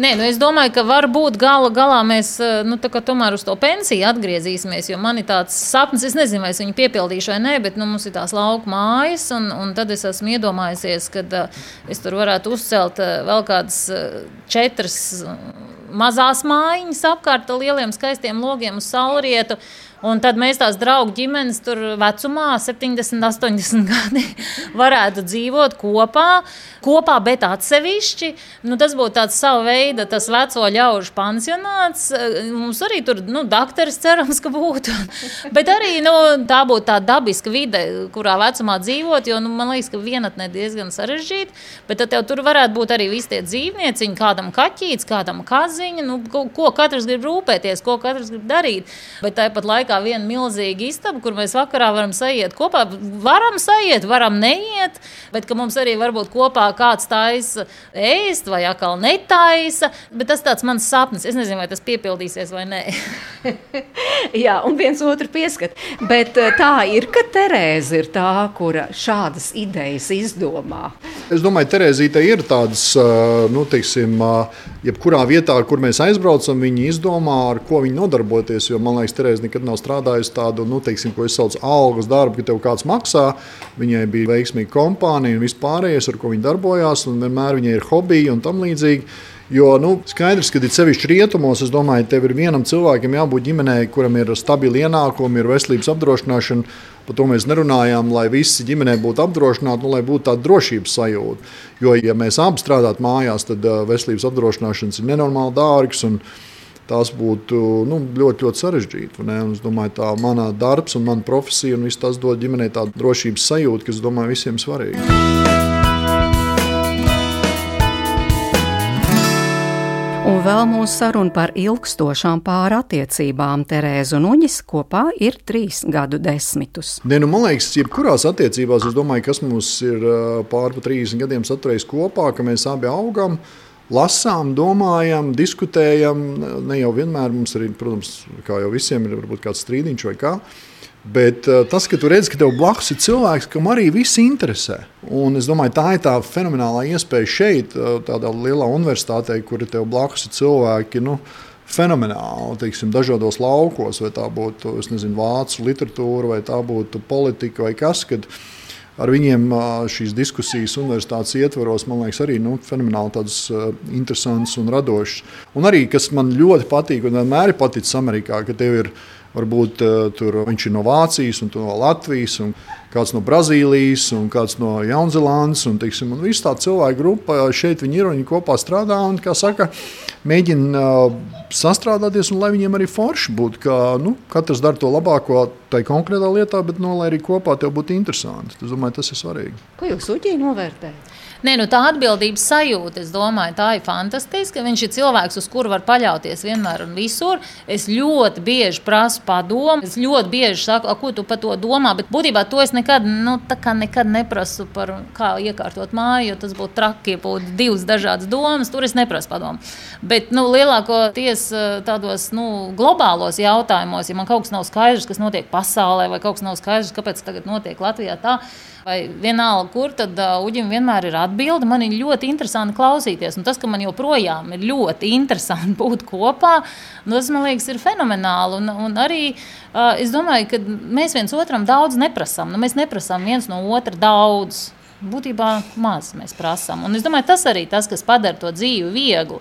Nē, nu es domāju, ka varbūt gala galā mēs eh, nu, tomēr uz to pensiju atgriezīsimies. Jo man ir tāds sapnis, es nezinu, vai es viņu piepildīšu vai nē, bet nu, mums ir tās lauka mājas. Un, un tad es esmu iedomājies, ka uh, es tur varētu uzcelt uh, vēl kādas uh, četras mazās mājiņas apkārt lieliem skaistiem logiem uz saulrietu. Un tad mēs tās draugu ģimenes tur vecumā, 70, 80 <laughs> gadi, varētu dzīvot kopā, kopā bet atsevišķi. Nu, tas būtu tāds sava veida, tas veco ļaužu pansionāts. Mums arī tur, nu, dakteris cerams, ka būtu. <laughs> Bet arī nu, tā būtu tā dabiska vide, kurā vecumā dzīvot, jo nu, man liekas, ka vienatnē diezgan sarežģīta. Bet tad tur varētu būt arī visi tie dzīvnieciņi, kādam kaķītis, kādam kaziņa, nu, ko, ko katrs grib rūpēties, ko katrs grib darīt. Bet tāpat laikā kā viena milzīga istaba, kur mēs vakarā varam sajiet kopā. Varam sajiet, varam neiet, bet mums arī varbūt kopā kāds taisa ēst vai atkal netaisa. Bet tas tāds mans sapnis. Es nezinu, vai tas piepildīsies vai nē. <laughs> Jā, un viens otru pieskat. Bet eh, tā ir, ka Terēza ir tā, kura šādas idejas izdomā. Es domāju, Terēzīte ir tādas, eh, nu, teiksim, eh, jebkurā vietā, kur mēs aizbraucam, viņi izdomā, ar ko viņi nodarboties. Jo man liekas, Terēza nekad nav strādājusi tādu, nu, teiksim, ko es saucu algas darbu, ka tev kāds maksā. Viņai bija veiksmīga kompānija un vispārējais, ar ko viņa darbojās, un vienmēr viņai ir hobiji un tam līdzīgi. Jo nu, skaidrs, ka ir sevišķi rietumos, es domāju, tev ir vienam cilvēkam jābūt ģimenē, kuram ir stabili ienākumi, ir veselības apdrošināšana. Par to mēs nerunājām, lai visi ģimenē būtu apdrošināti, nu, lai būtu tāda drošības sajūta. Jo, ja mēs abi strādājam mājās, tad uh, veselības apdrošināšanas ir nenormāli dārgas. Tās būtu nu, ļoti, ļoti sarežģīti. Es domāju, tā mana darbs un mana profesija un viss tas dod ģimenei tādu drošības sajūtu, kas, domāju, visiem svarīgi. Un vēl mūsu saruna par ilgstošām pārattiecībām Terēzu un Uģis kopā ir trīs gadu desmitus. Ne, nu, man liekas, jebkurās attiecībās, domāju, kas mums ir pāri pa 30 gadiem saturējis kopā, ka mēs abi augam. Lasām, domājam, diskutējam. Ne jau vienmēr mums ir, protams, kā jau visiem, ir varbūt kāds strīdiņš vai kā. Bet uh, tas, ka tu redz, ka tev blakus ir cilvēks, kam arī viss interesē. Un es domāju, tā ir tā fenomenālā iespēja šeit, uh, tādā lielā universitātē, kur tev blakus ir cilvēki. Nu, Fenomenāli, teiksim, dažādos laukos, vai tā būtu nezinu, vācu literatūra, vai tā būtu politika, vai kas cits ar viņiem šīs diskusijas universitātes ietvaros, man liekas, arī nu, fenomenāli tādas interesantas un radošas. Un arī, kas man ļoti patīk un vienmēr ir paticis Amerikā, ka tev ir Varbūt tur viņš ir no Vācijas, un no Latvijas, un kāds no Brazīlijas, un kāds no Jaunzēlandes. Viss tā cilvēku grupa šeit ir un viņi kopā strādā un, kā saka, mēģina uh, sastrādāties, un lai viņiem arī forši būtu, ka nu, katrs dara to labāko tajā konkrētā lietā, bet no, nu, lai arī kopā tev būtu interesanti. Es domāju, tas ir svarīgi. Ko jūs uģī novērtējat? Nē, nu tā atbildības sajūta, es domāju, tā ir fantastiska. Viņš ir cilvēks, uz kuru var paļauties vienmēr un visur. Es ļoti bieži prasu padomu, es ļoti bieži saku, ko tu par to domā, bet būtībā to es nekad, nu, nekad neprasu par kā iekārtot māju, jo tas būtu traki, ja būtu divas dažādas domas. Tur es neprasu padomu. Bet nu, lielākoties eh, tādos nu, globālos jautājumos, ja man kaut kas nav skaidrs, kas notiek pasaulē, vai kaut kas nav skaidrs, kāpēc tagad notiek Latvijā tā, vai vienalga, kur tad uh, Uģim vienmēr ir atbilde. Man ir ļoti interesanti klausīties. Un tas, ka man joprojām ir ļoti interesanti <laughs> būt kopā, nu, tas man liekas, ir fenomenāli. Un, un arī uh, es domāju, ka mēs viens otram daudz neprasām. Nu, mēs neprasām viens no otra daudz. Būtībā maz mēs prasām. Un es domāju, tas arī tas, kas padara to dzīvi vieglu.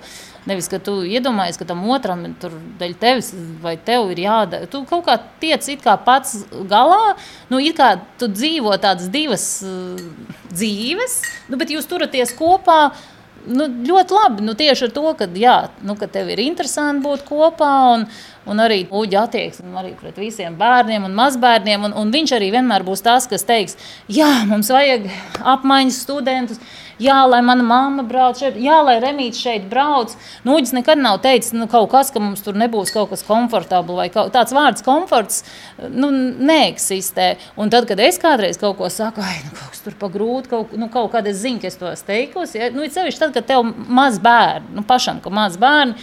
Nevis, ka tu iedomājies, ka tam otram tur dēļ tevis vai tev ir jādara. Tu kaut kā tiec kā pats galā, nu, it kā tu dzīvo tādas divas uh, dzīves, nu, bet jūs turaties kopā. Nu, ļoti labi. Nu, tieši ar to, ka, jā, nu, ka tev ir interesanti būt kopā. Un, un arī uģa attieksme arī pret visiem bērniem un mazbērniem. Un, un viņš arī vienmēr būs tas, kas teiks, jā, mums vajag apmaiņas studentus jā, lai mana mamma brauc šeit, jā, lai Remīts šeit brauc. Nu, Uģis nekad nav teicis, nu, kaut kas, ka mums tur nebūs kaut kas komfortabls vai kaut, tāds vārds komforts nu, neeksistē. Un tad, kad es kādreiz kaut ko saku, ai, nu, kaut kas tur pa grūti, kaut, nu, kaut zinu, ka es to teikusi, ja? nu, sevišķi tad, kad tev maz bērni, nu, pašam, ka maz bērni,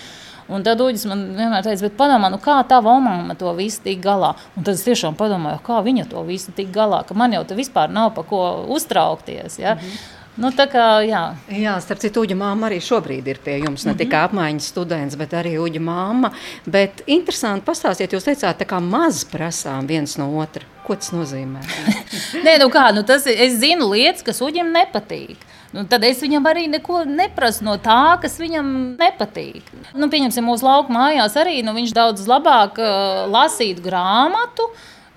Un tad Uģis man vienmēr teica, padomā, nu kā tā mamma to visu tik galā. Un tad es tiešām padomāju, kā viņa to visu tik galā, ka man jau te vispār nav pa ko uztraukties. Ja? Mm -hmm. Nu, kā, jā, jā starp citu, Uģa māma arī šobrīd ir pie jums. Ne mm -hmm. tikai apmaiņas students, bet arī Uģa māma. Bet interesanti pastāstiet, jūs teicāt, tā kā maz prasām viens no otra. Ko tas nozīmē? <laughs> Nē, nu kā, nu tas, es zinu lietas, kas Uģim nepatīk. Nu, tad es viņam arī neko neprasu no tā, kas viņam nepatīk. Nu, pieņemsim, mūsu lauka mājās arī nu, viņš daudz labāk uh, lasītu grāmatu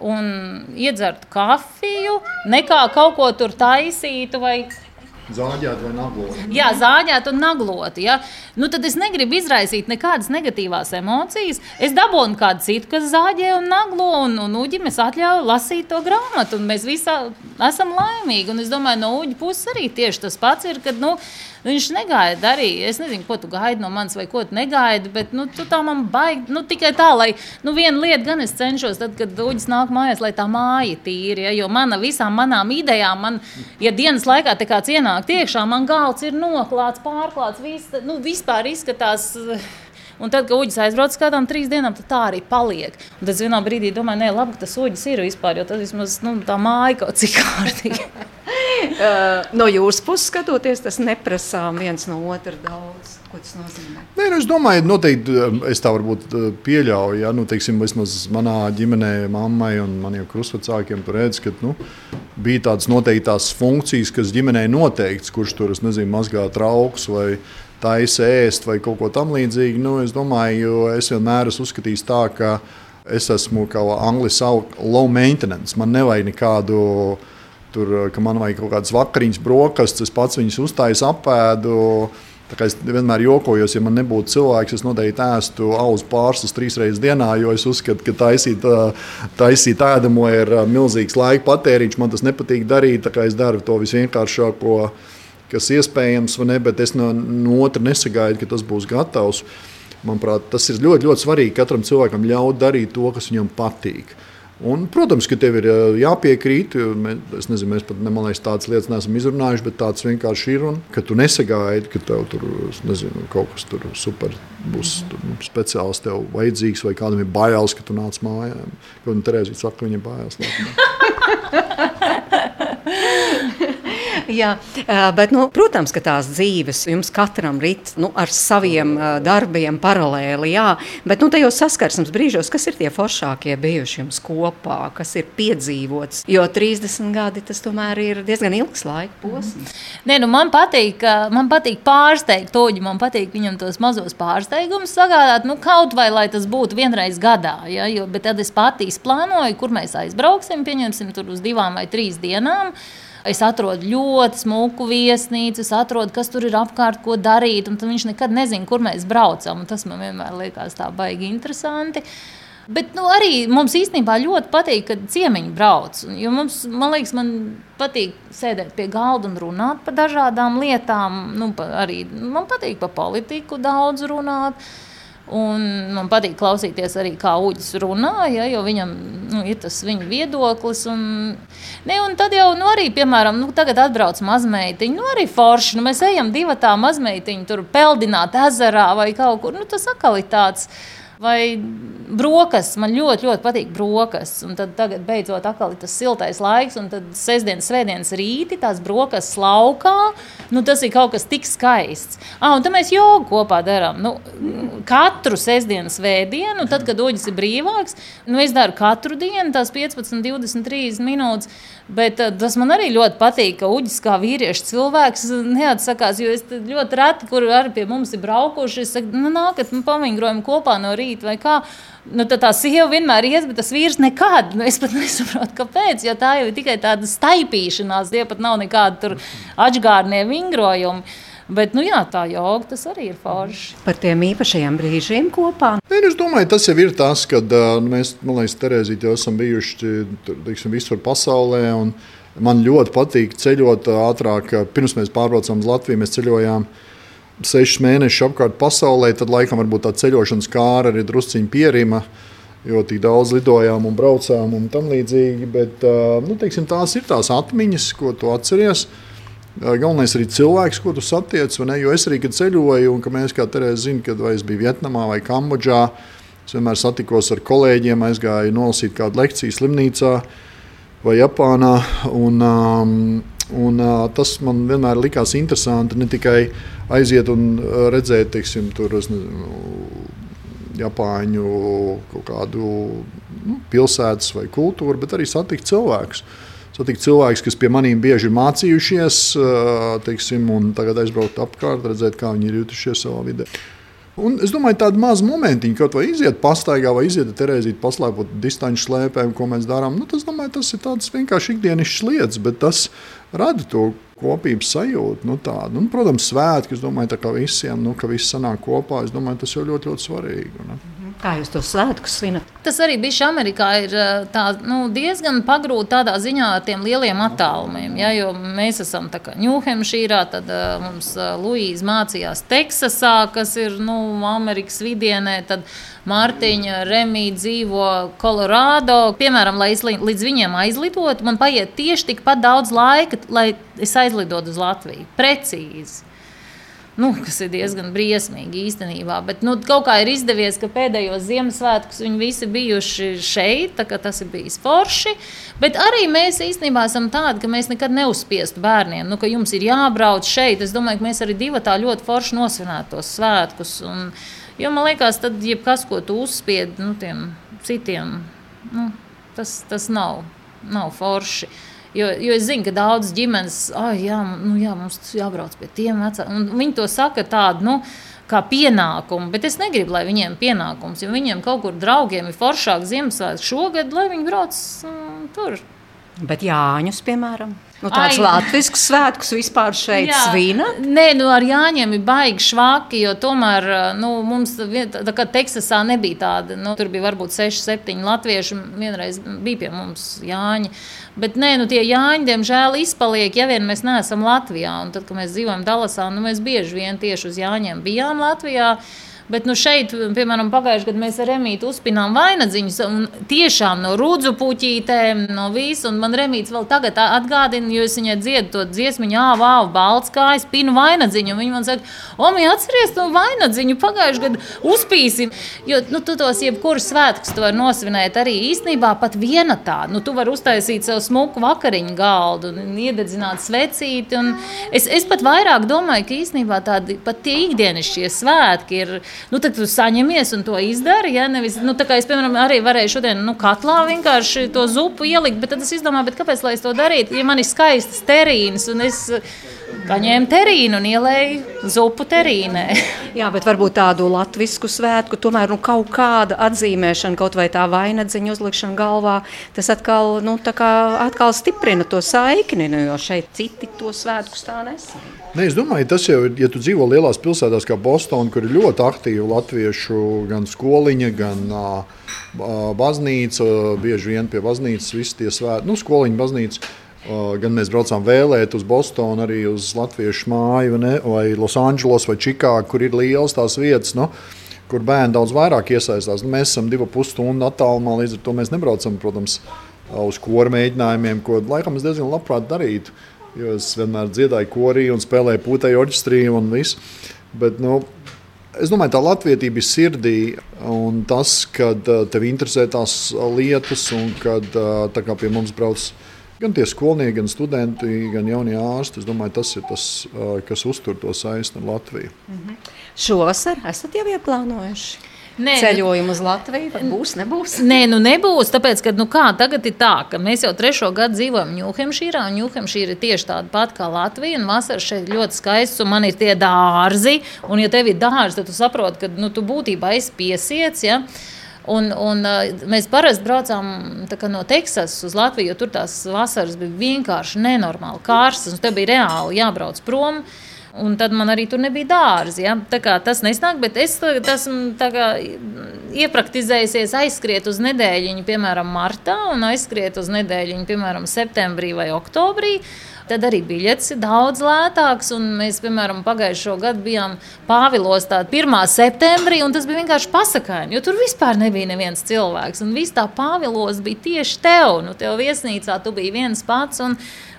un iedzertu kafiju, nekā kaut ko tur taisītu vai Zāģēt vai naglot? Jā, zāģēt un naglot. Ja? Nu, tad es negribu izraisīt nekādas negatīvās emocijas. Es dabūnu kādu citu, kas zāģē un naglo, un, un Uģim es atļauju lasīt to grāmatu. Mēs visi esam laimīgi. Un es domāju, no Uģa puses arī tieši tas pats ir, kad nu, viņš negaida arī. Es nezinu, ko tu gaidi no manis vai ko tu negaidi, bet nu, tu tā man baigi. Nu, tikai tā, lai nu, viena lieta gan es cenšos, tad, kad Uģis nāk mājās, lai tā māja tīra. Ja? Jo mana visām manām idejām, man, ja dienas laikā te kāds ienāk iekšā, man galds ir noklāts, pārklāts, viss, nu, vispār izskatās. Un tad, kad uģis aizbrauc uz kādām trīs dienām, tad tā arī paliek. Un tad vienā brīdī domāju, nē, labi, ka tas uģis ir vispār, jo tas vismaz nu, tā māja kaut cik kārtīgi. <laughs> uh, no jūsu puses skatoties, tas neprasām viens no otra daudz. Ko tas nozīmē? Nē, nu, es domāju, noteikti es tā varbūt pieļauju. Ja, nu, teiksim, vismaz manā ģimenē, mammai un maniem krustvecākiem redz, ka nu, bija tādas noteiktās funkcijas, kas ģimenei noteikts, kurš tur, es nezinu, mazgā trauks vai taisa ēst vai kaut ko tamlīdzīgu. Nu, es domāju, es vienmēr esmu uzskatījis tā, ka es esmu kā angļu sauc low maintenance. Man nevajag nekādu. Tur, ka man vajag kaut kādas vakariņas, brokastis, es pats viņas uztāju, apēdu. Es vienmēr jokojos, ja man nebūtu cilvēks, es noteikti ēstu auzu pārslas trīs reizes dienā, jo es uzskatu, ka taisīt, taisīt ēdamo ir milzīgs laika patēriņš. Man tas nepatīk darīt, tā kā es daru to visvienkāršāko kas iespējams, ne, bet es no, no otra nesagaidu, ka tas būs gatavs. Manuprāt, tas ir ļoti, ļoti svarīgi katram cilvēkam ļaut darīt to, kas viņam patīk. Un, protams, ka tev ir jāpiekrīt. Es nezinu, mēs pat ne, liekas, tādas lietas neesam izrunājuši, bet tāds vienkārši ir. Un, ka tu nesagaidi, ka tev tur nezinu, kaut kas tur super būs tur, nu, speciāls, tev vajadzīgs, vai kādam ir bailes, ka tu nāc mājā. Kaut kā Terēzija saka, ka viņa ir bailes. <laughs> Jā, bet, nu, protams, ka tās dzīves jums katram rit nu, ar saviem darbiem paralēli. Jā, bet nu, tajos saskarsmes brīžos, kas ir tie foršākie bijuši jums kopā, kas ir piedzīvots? Jo 30 gadi tas tomēr ir diezgan ilgs laika posms. Nē, nu, man patīk, man patīk pārsteigt toģi, man patīk viņam tos mazos pārsteigumus sagādāt, nu, kaut vai lai tas būtu vienreiz gadā. Ja, jo, bet tad es pati izplānoju, kur mēs aizbrauksim, pieņemsim tur uz divām vai trīs dienām. Es atrodu ļoti smuku viesnīcu, es atrodu, kas tur ir apkārt, ko darīt. Viņš nekad nezina, kur mēs braucam. Tas man vienmēr liekas tā baigi interesanti. Bet nu, arī mums īstenībā ļoti patīk, kad ciemiņi brauc. Mums, man liekas, man patīk sēdēt pie galda un runāt par dažādām lietām. Nu, pa, arī man patīk par politiku daudz runāt. Un man patīk klausīties arī, kā Uģis runā, ja, jo viņam nu, ir tas viņa viedoklis. Un, ne, un tad jau, nu, arī, piemēram, nu, tagad atbrauc mazmeitiņa, nu, arī forši. Nu, mēs ejam divi tā mazmeitiņa, tur peldināt ezerā vai kaut kur. Nu, tas atkal ir tāds. Vai brokastis, man ļoti, ļoti patīk brokastis. Un tad tagad beidzot atkal ir tas siltais laiks, un tad sestdienas, svētdienas rīti tās brokastis laukā. Nu, tas ir kaut kas tik skaists. Ah, un tad mēs jogu kopā darām. Nu, katru sestdienas svētdienu, tad, kad oģis ir brīvāks, nu, es daru katru dienu tās 15, 20, 30 minūtes. Bet tas man arī ļoti patīk, ka Uģis kā vīriešu cilvēks neatsakās. Jo es ļoti reti, kur arī pie mums ir braukuši, es saku, nu, nākat, nu, pavingrojam kopā no rīta vai kā. Nu, tā, tā sieva vienmēr ies, bet tas vīrs nekad. Nu, es pat <laughs> nesaprotu, kāpēc. Jo tā jau ir tikai tāda staipīšanās, tie pat nav nekādi atgādnie vingrojumi. Bet, nu, jā, tā joga tas arī ir forši. Par tiem īpašajiem brīžiem kopā. Nē, nu, es domāju, tas jau ir tas, kad uh, mēs, man liekas, Terēzīt, jau esam bijuši teiksim, visur pasaulē. Man ļoti patīk ceļot ātrāk. Pirms mēs pārbraucām uz Latviju, mēs ceļojām sešus mēnešus apkārt pasaulē. Tad, laikam, tā ceļošanas kāra arī drusciņi pierima. Jo tik daudz lidojām un braucām un tam līdzīgi. Bet, nu, teiksim, tās ir tās atmiņas, ko tu atceries. Galvenais arī cilvēks, ko tu satiec. Jo es arī, ceļoju, un mēs, kā Terēza zina, kad es biju Vietnamā vai Kambodžā, es vienmēr satikos ar kolēģiem, aizgāju nolasīt kādu lekciju slimnīcā vai Japānā. Un, um, un, uh, tas man vienmēr likās interesanti ne tikai aiziet un redzēt, teiksim, tur nezinu, Japāņu kaut kādu nu, pilsētas vai kultūru, bet arī satikt cilvēkus satikt cilvēkus, kas pie maniem bieži ir mācījušies, teiksim, un tagad aizbraukt apkārt, redzēt, kā viņi ir jutušies savā vidē. Un es domāju, tāda maza momentiņa, kaut vai iziet pastaigā, vai iziet terēzīt, paslēpot distanču slēpēm, ko mēs darām. Nu, tas, domāju, tas ir tāds vienkārši ikdienišķs lietas, bet tas rada to kopības sajūtu. Nu, tādu. Un, protams, svētki, es domāju, ka visiem, nu, ka viss sanāk kopā, es domāju, tas jau ļoti, ļoti svarīgi. Ne? Kā jūs to svētkus svinat? Tas arī bija Amerikā ir tā, nu, diezgan pagrūti tādā ziņā ar tiem lieliem attālumiem. Ja, jo mēs esam Ņūhempšīrā, tad uh, mums uh, Luīza mācījās Teksasā, kas ir nu, Amerikas vidienē. Tad Mārtiņa Remīna dzīvo Kolorādo. Piemēram, lai es līdz viņiem aizlidotu, man paiet tieši tikpat daudz laika, lai es aizlidotu uz Latviju. Precīzi nu, kas ir diezgan briesmīgi īstenībā. Bet nu, kaut kā ir izdevies, ka pēdējos Ziemassvētkus viņi visi bijuši šeit, tas ir bijis forši. Bet arī mēs īstenībā esam tādi, ka mēs nekad neuzspiestu bērniem, nu, ka jums ir jābrauc šeit. Es domāju, ka mēs arī divi tā ļoti forši nosvinētu tos svētkus. Un, jo man liekas, tad jebkas, ko tu uzspied nu, tiem citiem, nu, tas, tas nav, nav forši. Jo, jo es zinu, ka daudzas ģimenes, ah, jā, nu, jā, mums jābrauc pie tiem vecākiem. Viņi to saka tādu, nu, kā pienākumu, bet es negribu, lai viņiem pienākums, jo viņiem kaut kur draugiem ir foršāk Ziemassvētku šogad, lai viņi brauc mm, tur. Bet Jāņus, piemēram? Nu, tāds latviešu svētkus vispār šeit svina? Nē, nu ar Jāņiem ir baigi švaki, jo tomēr nu, mums, tā kā Teksasā nebija tāda, nu, tur bija varbūt 6, 7 latvieši, vienreiz bija pie mums Jāņi. Bet nē, nu, tie Jāņi, diemžēl, izpaliek, ja vien mēs neesam Latvijā. Un tad, kad mēs dzīvojam Dalasā, nu, mēs bieži vien tieši uz Jāņiem bijām Latvijā. Bet nu, šeit, piemēram, pagājušajā gadā mēs ar Remītu uzpinām vainagdziņus. Tiešām no rudzu puķītēm, no visa. Un man Remīts vēl tagad atgādina, jo es viņai dziedu to dziesmu, jā, vāvu, balts kājas, pinu vainadziņu. Viņa man saka, Omi, atceries to vainadziņu pagājušajā gadā uzpīsim. Jo nu, tu tos jebkurus svētkus tu vari nosvinēt arī īstenībā pat viena tā. Nu, tu vari uztaisīt sev smuku vakariņu galdu un iededzināt svecīti. Un es, es pat vairāk domāju, ka īstenībā tādi pat tie ikdienišķie svētki ir nu, tad tu saņemies un to izdari. Ja? Nevis, nu, tā kā es, piemēram, arī varēju šodien nu, katlā vienkārši to zupu ielikt, bet tad es izdomāju, kāpēc lai es to darītu, ja man ir skaistas terīnas un es paņēmu terīnu un ielēju zupu terīnē. <laughs> Jā, bet varbūt tādu latviešu svētku, tomēr nu, kaut kāda atzīmēšana, kaut vai tā vainadziņa uzlikšana galvā, tas atkal, nu, atkal stiprina to saikni, nu, jo šeit citi to svētkus tā nesaka. Ne, es domāju, tas jau ir, ja tu dzīvo lielās pilsētās kā Bostonā, kur ir ļoti aktīva latviešu gan skoliņa, gan uh, baznīca, bieži vien pie baznīcas visi tie svētki, nu, skoliņa baznīca. Uh, gan mēs braucām vēlēt uz Bostonu, arī uz Latviešu māju, ne, vai Losandželos, vai Čikāgu, kur ir liels tās vietas. Nu, kur bērni daudz vairāk iesaistās. Nu, mēs esam divu pusstundu attālumā, līdz ar to mēs nebraucam, protams, uz koru mēģinājumiem, ko laikam es diezgan labprāt darītu. Jo es vienmēr dziedāju korī un spēlēju putekļu orķestrī un viss. Bet, nu, Es domāju, tā latvietība ir sirdī, un tas, kad tev interesē tās lietas, un kad kā pie mums brauc gan tie skolnieki, gan studenti, gan jaunie ārsti, es domāju, tas ir tas, kas uztur to saistību ar Latviju. -hmm. Šovasar esat jau ieplānojuši? Nē, ceļojumu uz Latviju. Būs, nebūs? Nē, nu nebūs. Tāpēc, ka nu kā, tagad ir tā, ka mēs jau trešo gadu dzīvojam Ņūhempšīrā. Ņūhempšīra ir tieši tāda pati kā Latvija. Vasarā šeit ļoti skaists, un man ir tie dārzi. Un, ja tev ir dārzi, tad tu saproti, ka nu, tu būtībā esi piesiets. Ja? Un, un, mēs parasti braucām no Teksasas uz Latviju, jo tur tās vasaras bija vienkārši nenormāli karstas. Tur bija reāli jābrauc prom. Uh, Un tad man arī tur nebija dārza. Ja? Tas nesnāk, bet es esmu iepraktizējusies aizskriet uz nedēļu, piemēram, martā, un aizskriet uz nedēļu, piemēram, septembrī vai oktobrī. Tad arī biļets ir daudz lētāks. Mēs, piemēram, pagājušo gadu bijām Pāvilos 1. septembrī, un tas bija vienkārši pasakāni, jo tur vispār nebija neviens cilvēks. Un viss tā Pāvilos bija tieši tev. Nu, tev viesnīcā tu biji viens pats. Un,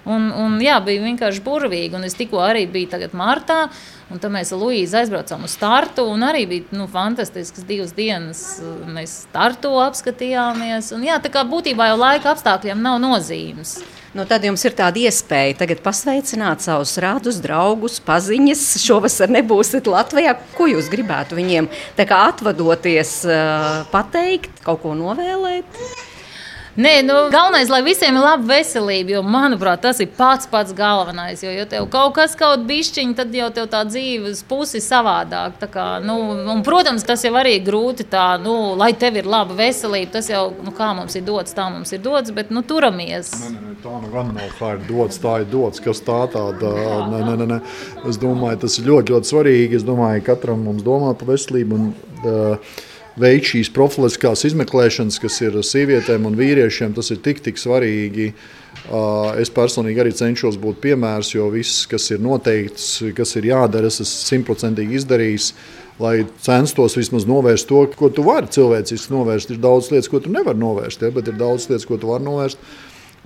Un, un, jā, bija vienkārši burvīgi. Un es tikko arī biju martā, un tad mēs ar Luīzu aizbraucām uz startu. Arī bija nu, fantastisks divas dienas. Mēs startu apskatījāmies. Un, jā, tā kā būtībā jau laika apstākļiem nav nozīmes. Nu, tad jums ir tāda iespēja tagad pasveicināt savus rādus, draugus, paziņas. Šovasar nebūsiet Latvijā. Ko jūs gribētu viņiem atvadoties, pateikt, kaut ko novēlēt? Nē, nu, galvenais, lai visiem ir laba veselība, jo, manuprāt, tas ir pats pats galvenais. Jo, ja tev kaut kas kaut bišķiņ, tad jau tev tā dzīves pusi savādāk. Tā kā, nu, un, protams, tas jau arī grūti tā, nu, lai tev ir laba veselība, tas jau, nu, kā mums ir dots, tā mums ir dots, bet, nu, turamies. Nē, nē, tā nu gan nav, kā ir dots, tā ir dots, kas tā tāda, nē, nē, nē, nē. Es domāju, tas ir ļoti, ļoti svarīgi. Es domāju, katram mums domā par veselību. Un, uh, veikt šīs profilaktiskās izmeklēšanas, kas ir sievietēm un vīriešiem, tas ir tik, tik svarīgi. Es personīgi arī cenšos būt piemērs, jo viss, kas ir noteikts, kas ir jādara, es esmu simtprocentīgi izdarījis. Lai censtos vismaz novērst to, ko tu vari cilvēciski novērst. Ir daudz lietas, ko tu nevari novērst, ja, bet ir daudz lietas, ko tu vari novērst.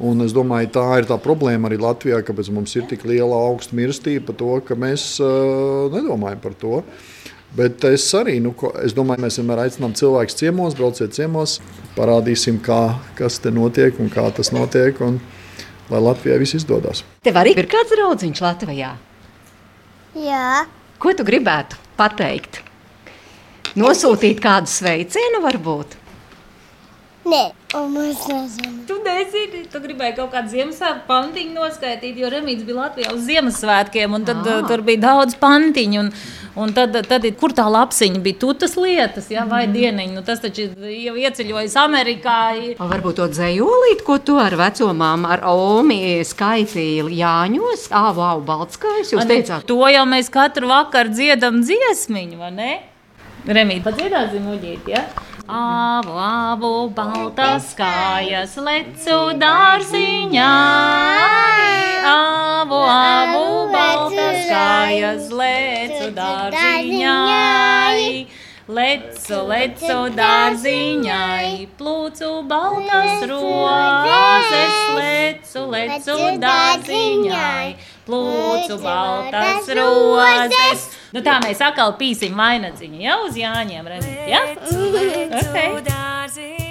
Un es domāju, tā ir tā problēma arī Latvijā, kāpēc mums ir tik liela augsta mirstība par to, ka mēs uh, nedomājam par to. Uh, Bet es arī, nu, es domāju, mēs vienmēr aicinām cilvēkus ciemos, brauciet ciemos, parādīsim, kā, kas te notiek un kā tas notiek. Un, lai Latvijai viss izdodas. Tev arī ir kāds draugs Latvijā? Jā. Ko tu gribētu pateikt? Nosūtīt kādu sveicienu, varbūt? Nē, un es nezinu. Tu nezini, tu gribēji kaut kādu Ziemassvētku pantiņu noskaidrot, jo Remīts bija Latvijā uz Ziemassvētkiem, un tad ah. tur bija daudz pantiņu. Un, Un tad, tad kur tā lapsiņa bija? Tu tas lietas, ja, vai mm. dieniņa. Nu, tas taču jau ieceļojis Amerikā. O, varbūt to dzējolīt, ko tu ar vecumām, ar Omi skaitīji Jāņos, āvu, āvu, baltskājus. Jūs teicāt? To jau mēs katru vakaru dziedam dziesmiņu, vai ne? Remīt, padziedāsim uģīt, ja? Āvu, āvu, baltas kājas, lecu dārziņā. Āvu, āvu, baltas kājas, lecu dārziņā. Lecu, lecu dārziņai, plūcu baltas rozes, lecu, lecu dārziņai, plūcu baltas rozes. Nu tā mēs atkal pīsim vainagdziņu jau uz Jāņiem. Redzi, ja? okay.